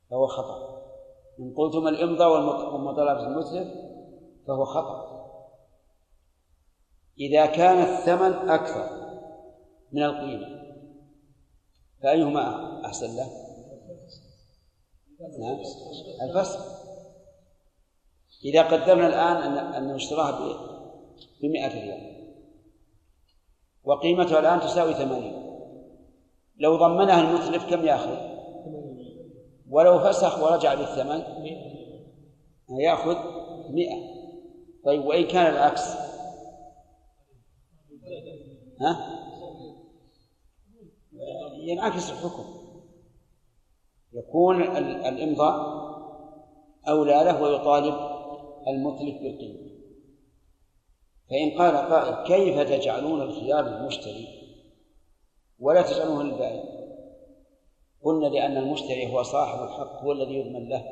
S2: فهو خطأ. إن قلتم الإمضاء ومطالبة المتلف فهو خطأ إذا كان الثمن أكثر من القيمة فأيهما أحسن له؟ نعم الفسخ إذا قدرنا الآن أن أن اشتراه ب 100 ريال وقيمتها الآن تساوي ثمانين لو ضمنها المتلف كم يأخذ؟ ولو فسخ ورجع بالثمن يأخذ مئة. طيب وإن كان العكس؟ ها؟ ينعكس الحكم. يكون الإمضاء أولى له ويطالب المتلف بالقيمة. فإن قال قائل كيف تجعلون الخيار للمشتري ولا تجعلونه للبائع؟ قلنا لأن المشتري هو صاحب الحق هو الذي يضمن له.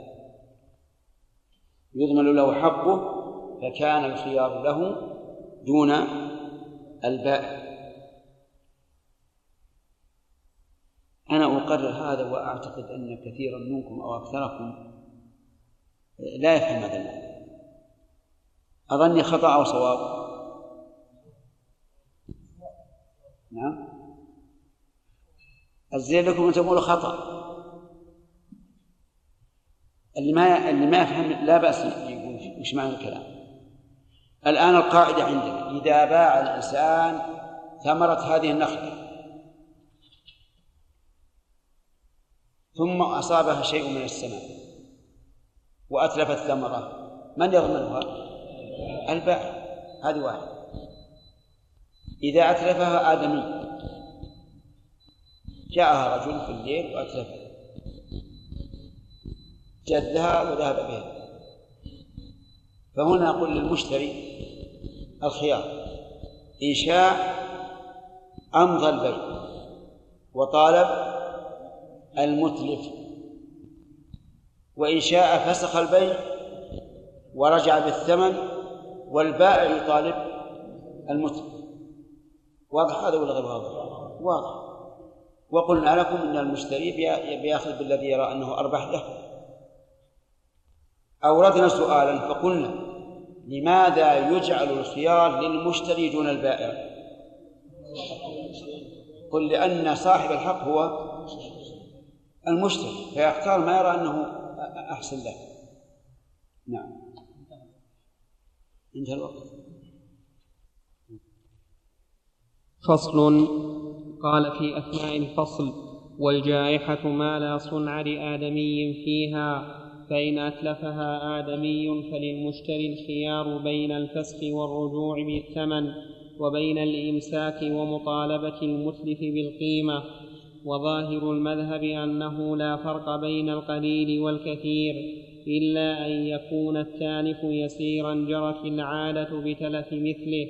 S2: يضمن له حقه فكان الخيار له دون البائع. أنا أقرر هذا وأعتقد أن كثيرا منكم أو أكثركم لا يفهم هذا المعنى. أظني خطأ أو صواب. نعم. الزين لكم أن تقولوا خطأ. اللي ما اللي ما يفهم لا بأس يقول وش معنى الكلام. الآن القاعدة عندنا إذا باع الإنسان ثمرة هذه النخلة ثم أصابها شيء من السماء وأتلف الثمرة من يضمنها؟ البائع هذه واحدة. إذا أتلفها آدمي. جاءها رجل في الليل وأتلفها جدها وذهب بها. فهنا أقول للمشتري الخيار. إن شاء أمضى البيع وطالب المتلف. وإن شاء فسخ البيع ورجع بالثمن والبائع يطالب المتلف. واضح هذا ولا غير واضح؟ واضح. وقلنا لكم إن المشتري بيأخذ بالذي يرى أنه أربح له. أوردنا سؤالا فقلنا لماذا يجعل الخيار للمشتري دون البائع؟ قل لأن صاحب الحق هو المشتري فيختار ما يرى أنه أحسن له. نعم. انتهى الوقت.
S1: فصل قال في أثناء الفصل والجائحة ما لا صنع لآدمي فيها فإن أتلفها آدمي فللمشتري الخيار بين الفسخ والرجوع بالثمن وبين الإمساك ومطالبة المتلف بالقيمة. وظاهر المذهب أنه لا فرق بين القليل والكثير إلا أن يكون التالف يسيرا جرت العادة بتلف مثله.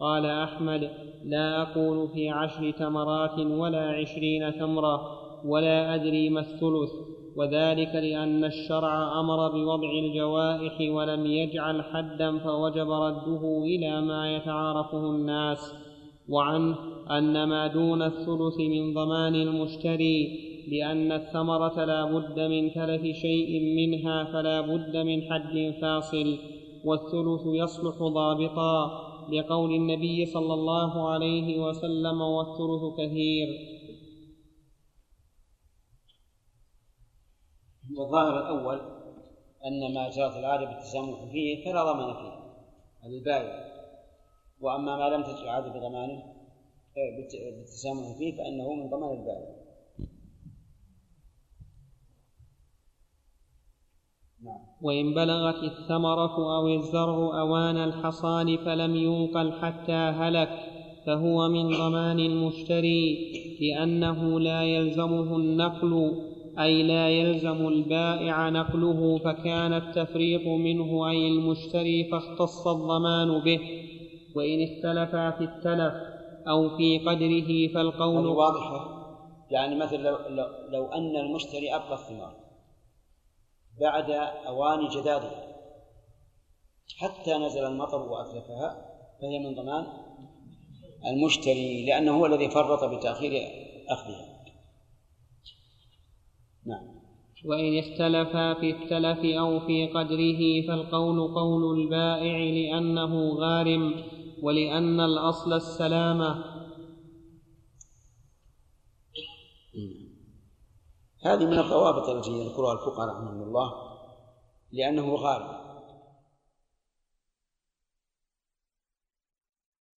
S1: قال أحمد لا أقول في عشر تمرات ولا عشرين تمرة ولا أدري ما الثلث وذلك لأن الشرع أمر بوضع الجوائح ولم يجعل حدا فوجب رده إلى ما يتعارفه الناس. وعنه أن ما دون الثلث من ضمان المشتري لأن الثمرة لا بد من تلف شيء منها فلا بد من حد فاصل والثلث يصلح ضابطا. لقول النبي صلى الله عليه وسلم والثلث كثير.
S2: والظاهر الأول أن ما جرت العادة بالتسامح فيه فلا ضمان فيه للبائع وأما ما لم تجر العادة بضمانه بالتسامح فيه فإنه من ضمان البائع
S1: وإن بلغت الثمرة أو الزرع أوان الحصاد فلم ينقل حتى هلك فهو من ضمان المشتري لأنه لا يلزمه النقل أي لا يلزم البائع نقله فكان التفريط منه أي المشتري فاختص الضمان به وإن اختلفا في التلف أو في قدره فالقول
S2: واضحة يعني مثلا لو, لو, لو أن المشتري أبقى الثمار بعد أوان جدادها حتى نزل المطر وأتلفها فهي من ضمان المشتري لأنه هو الذي فرط بتأخير أخذها. نعم.
S1: وإن اختلفا في التلف أو في قدره فالقول قول البائع لأنه غارم ولأن الأصل السلامة.
S2: هذه من الضوابط التي يذكرها الفقهاء رحمهم الله لأنه غارم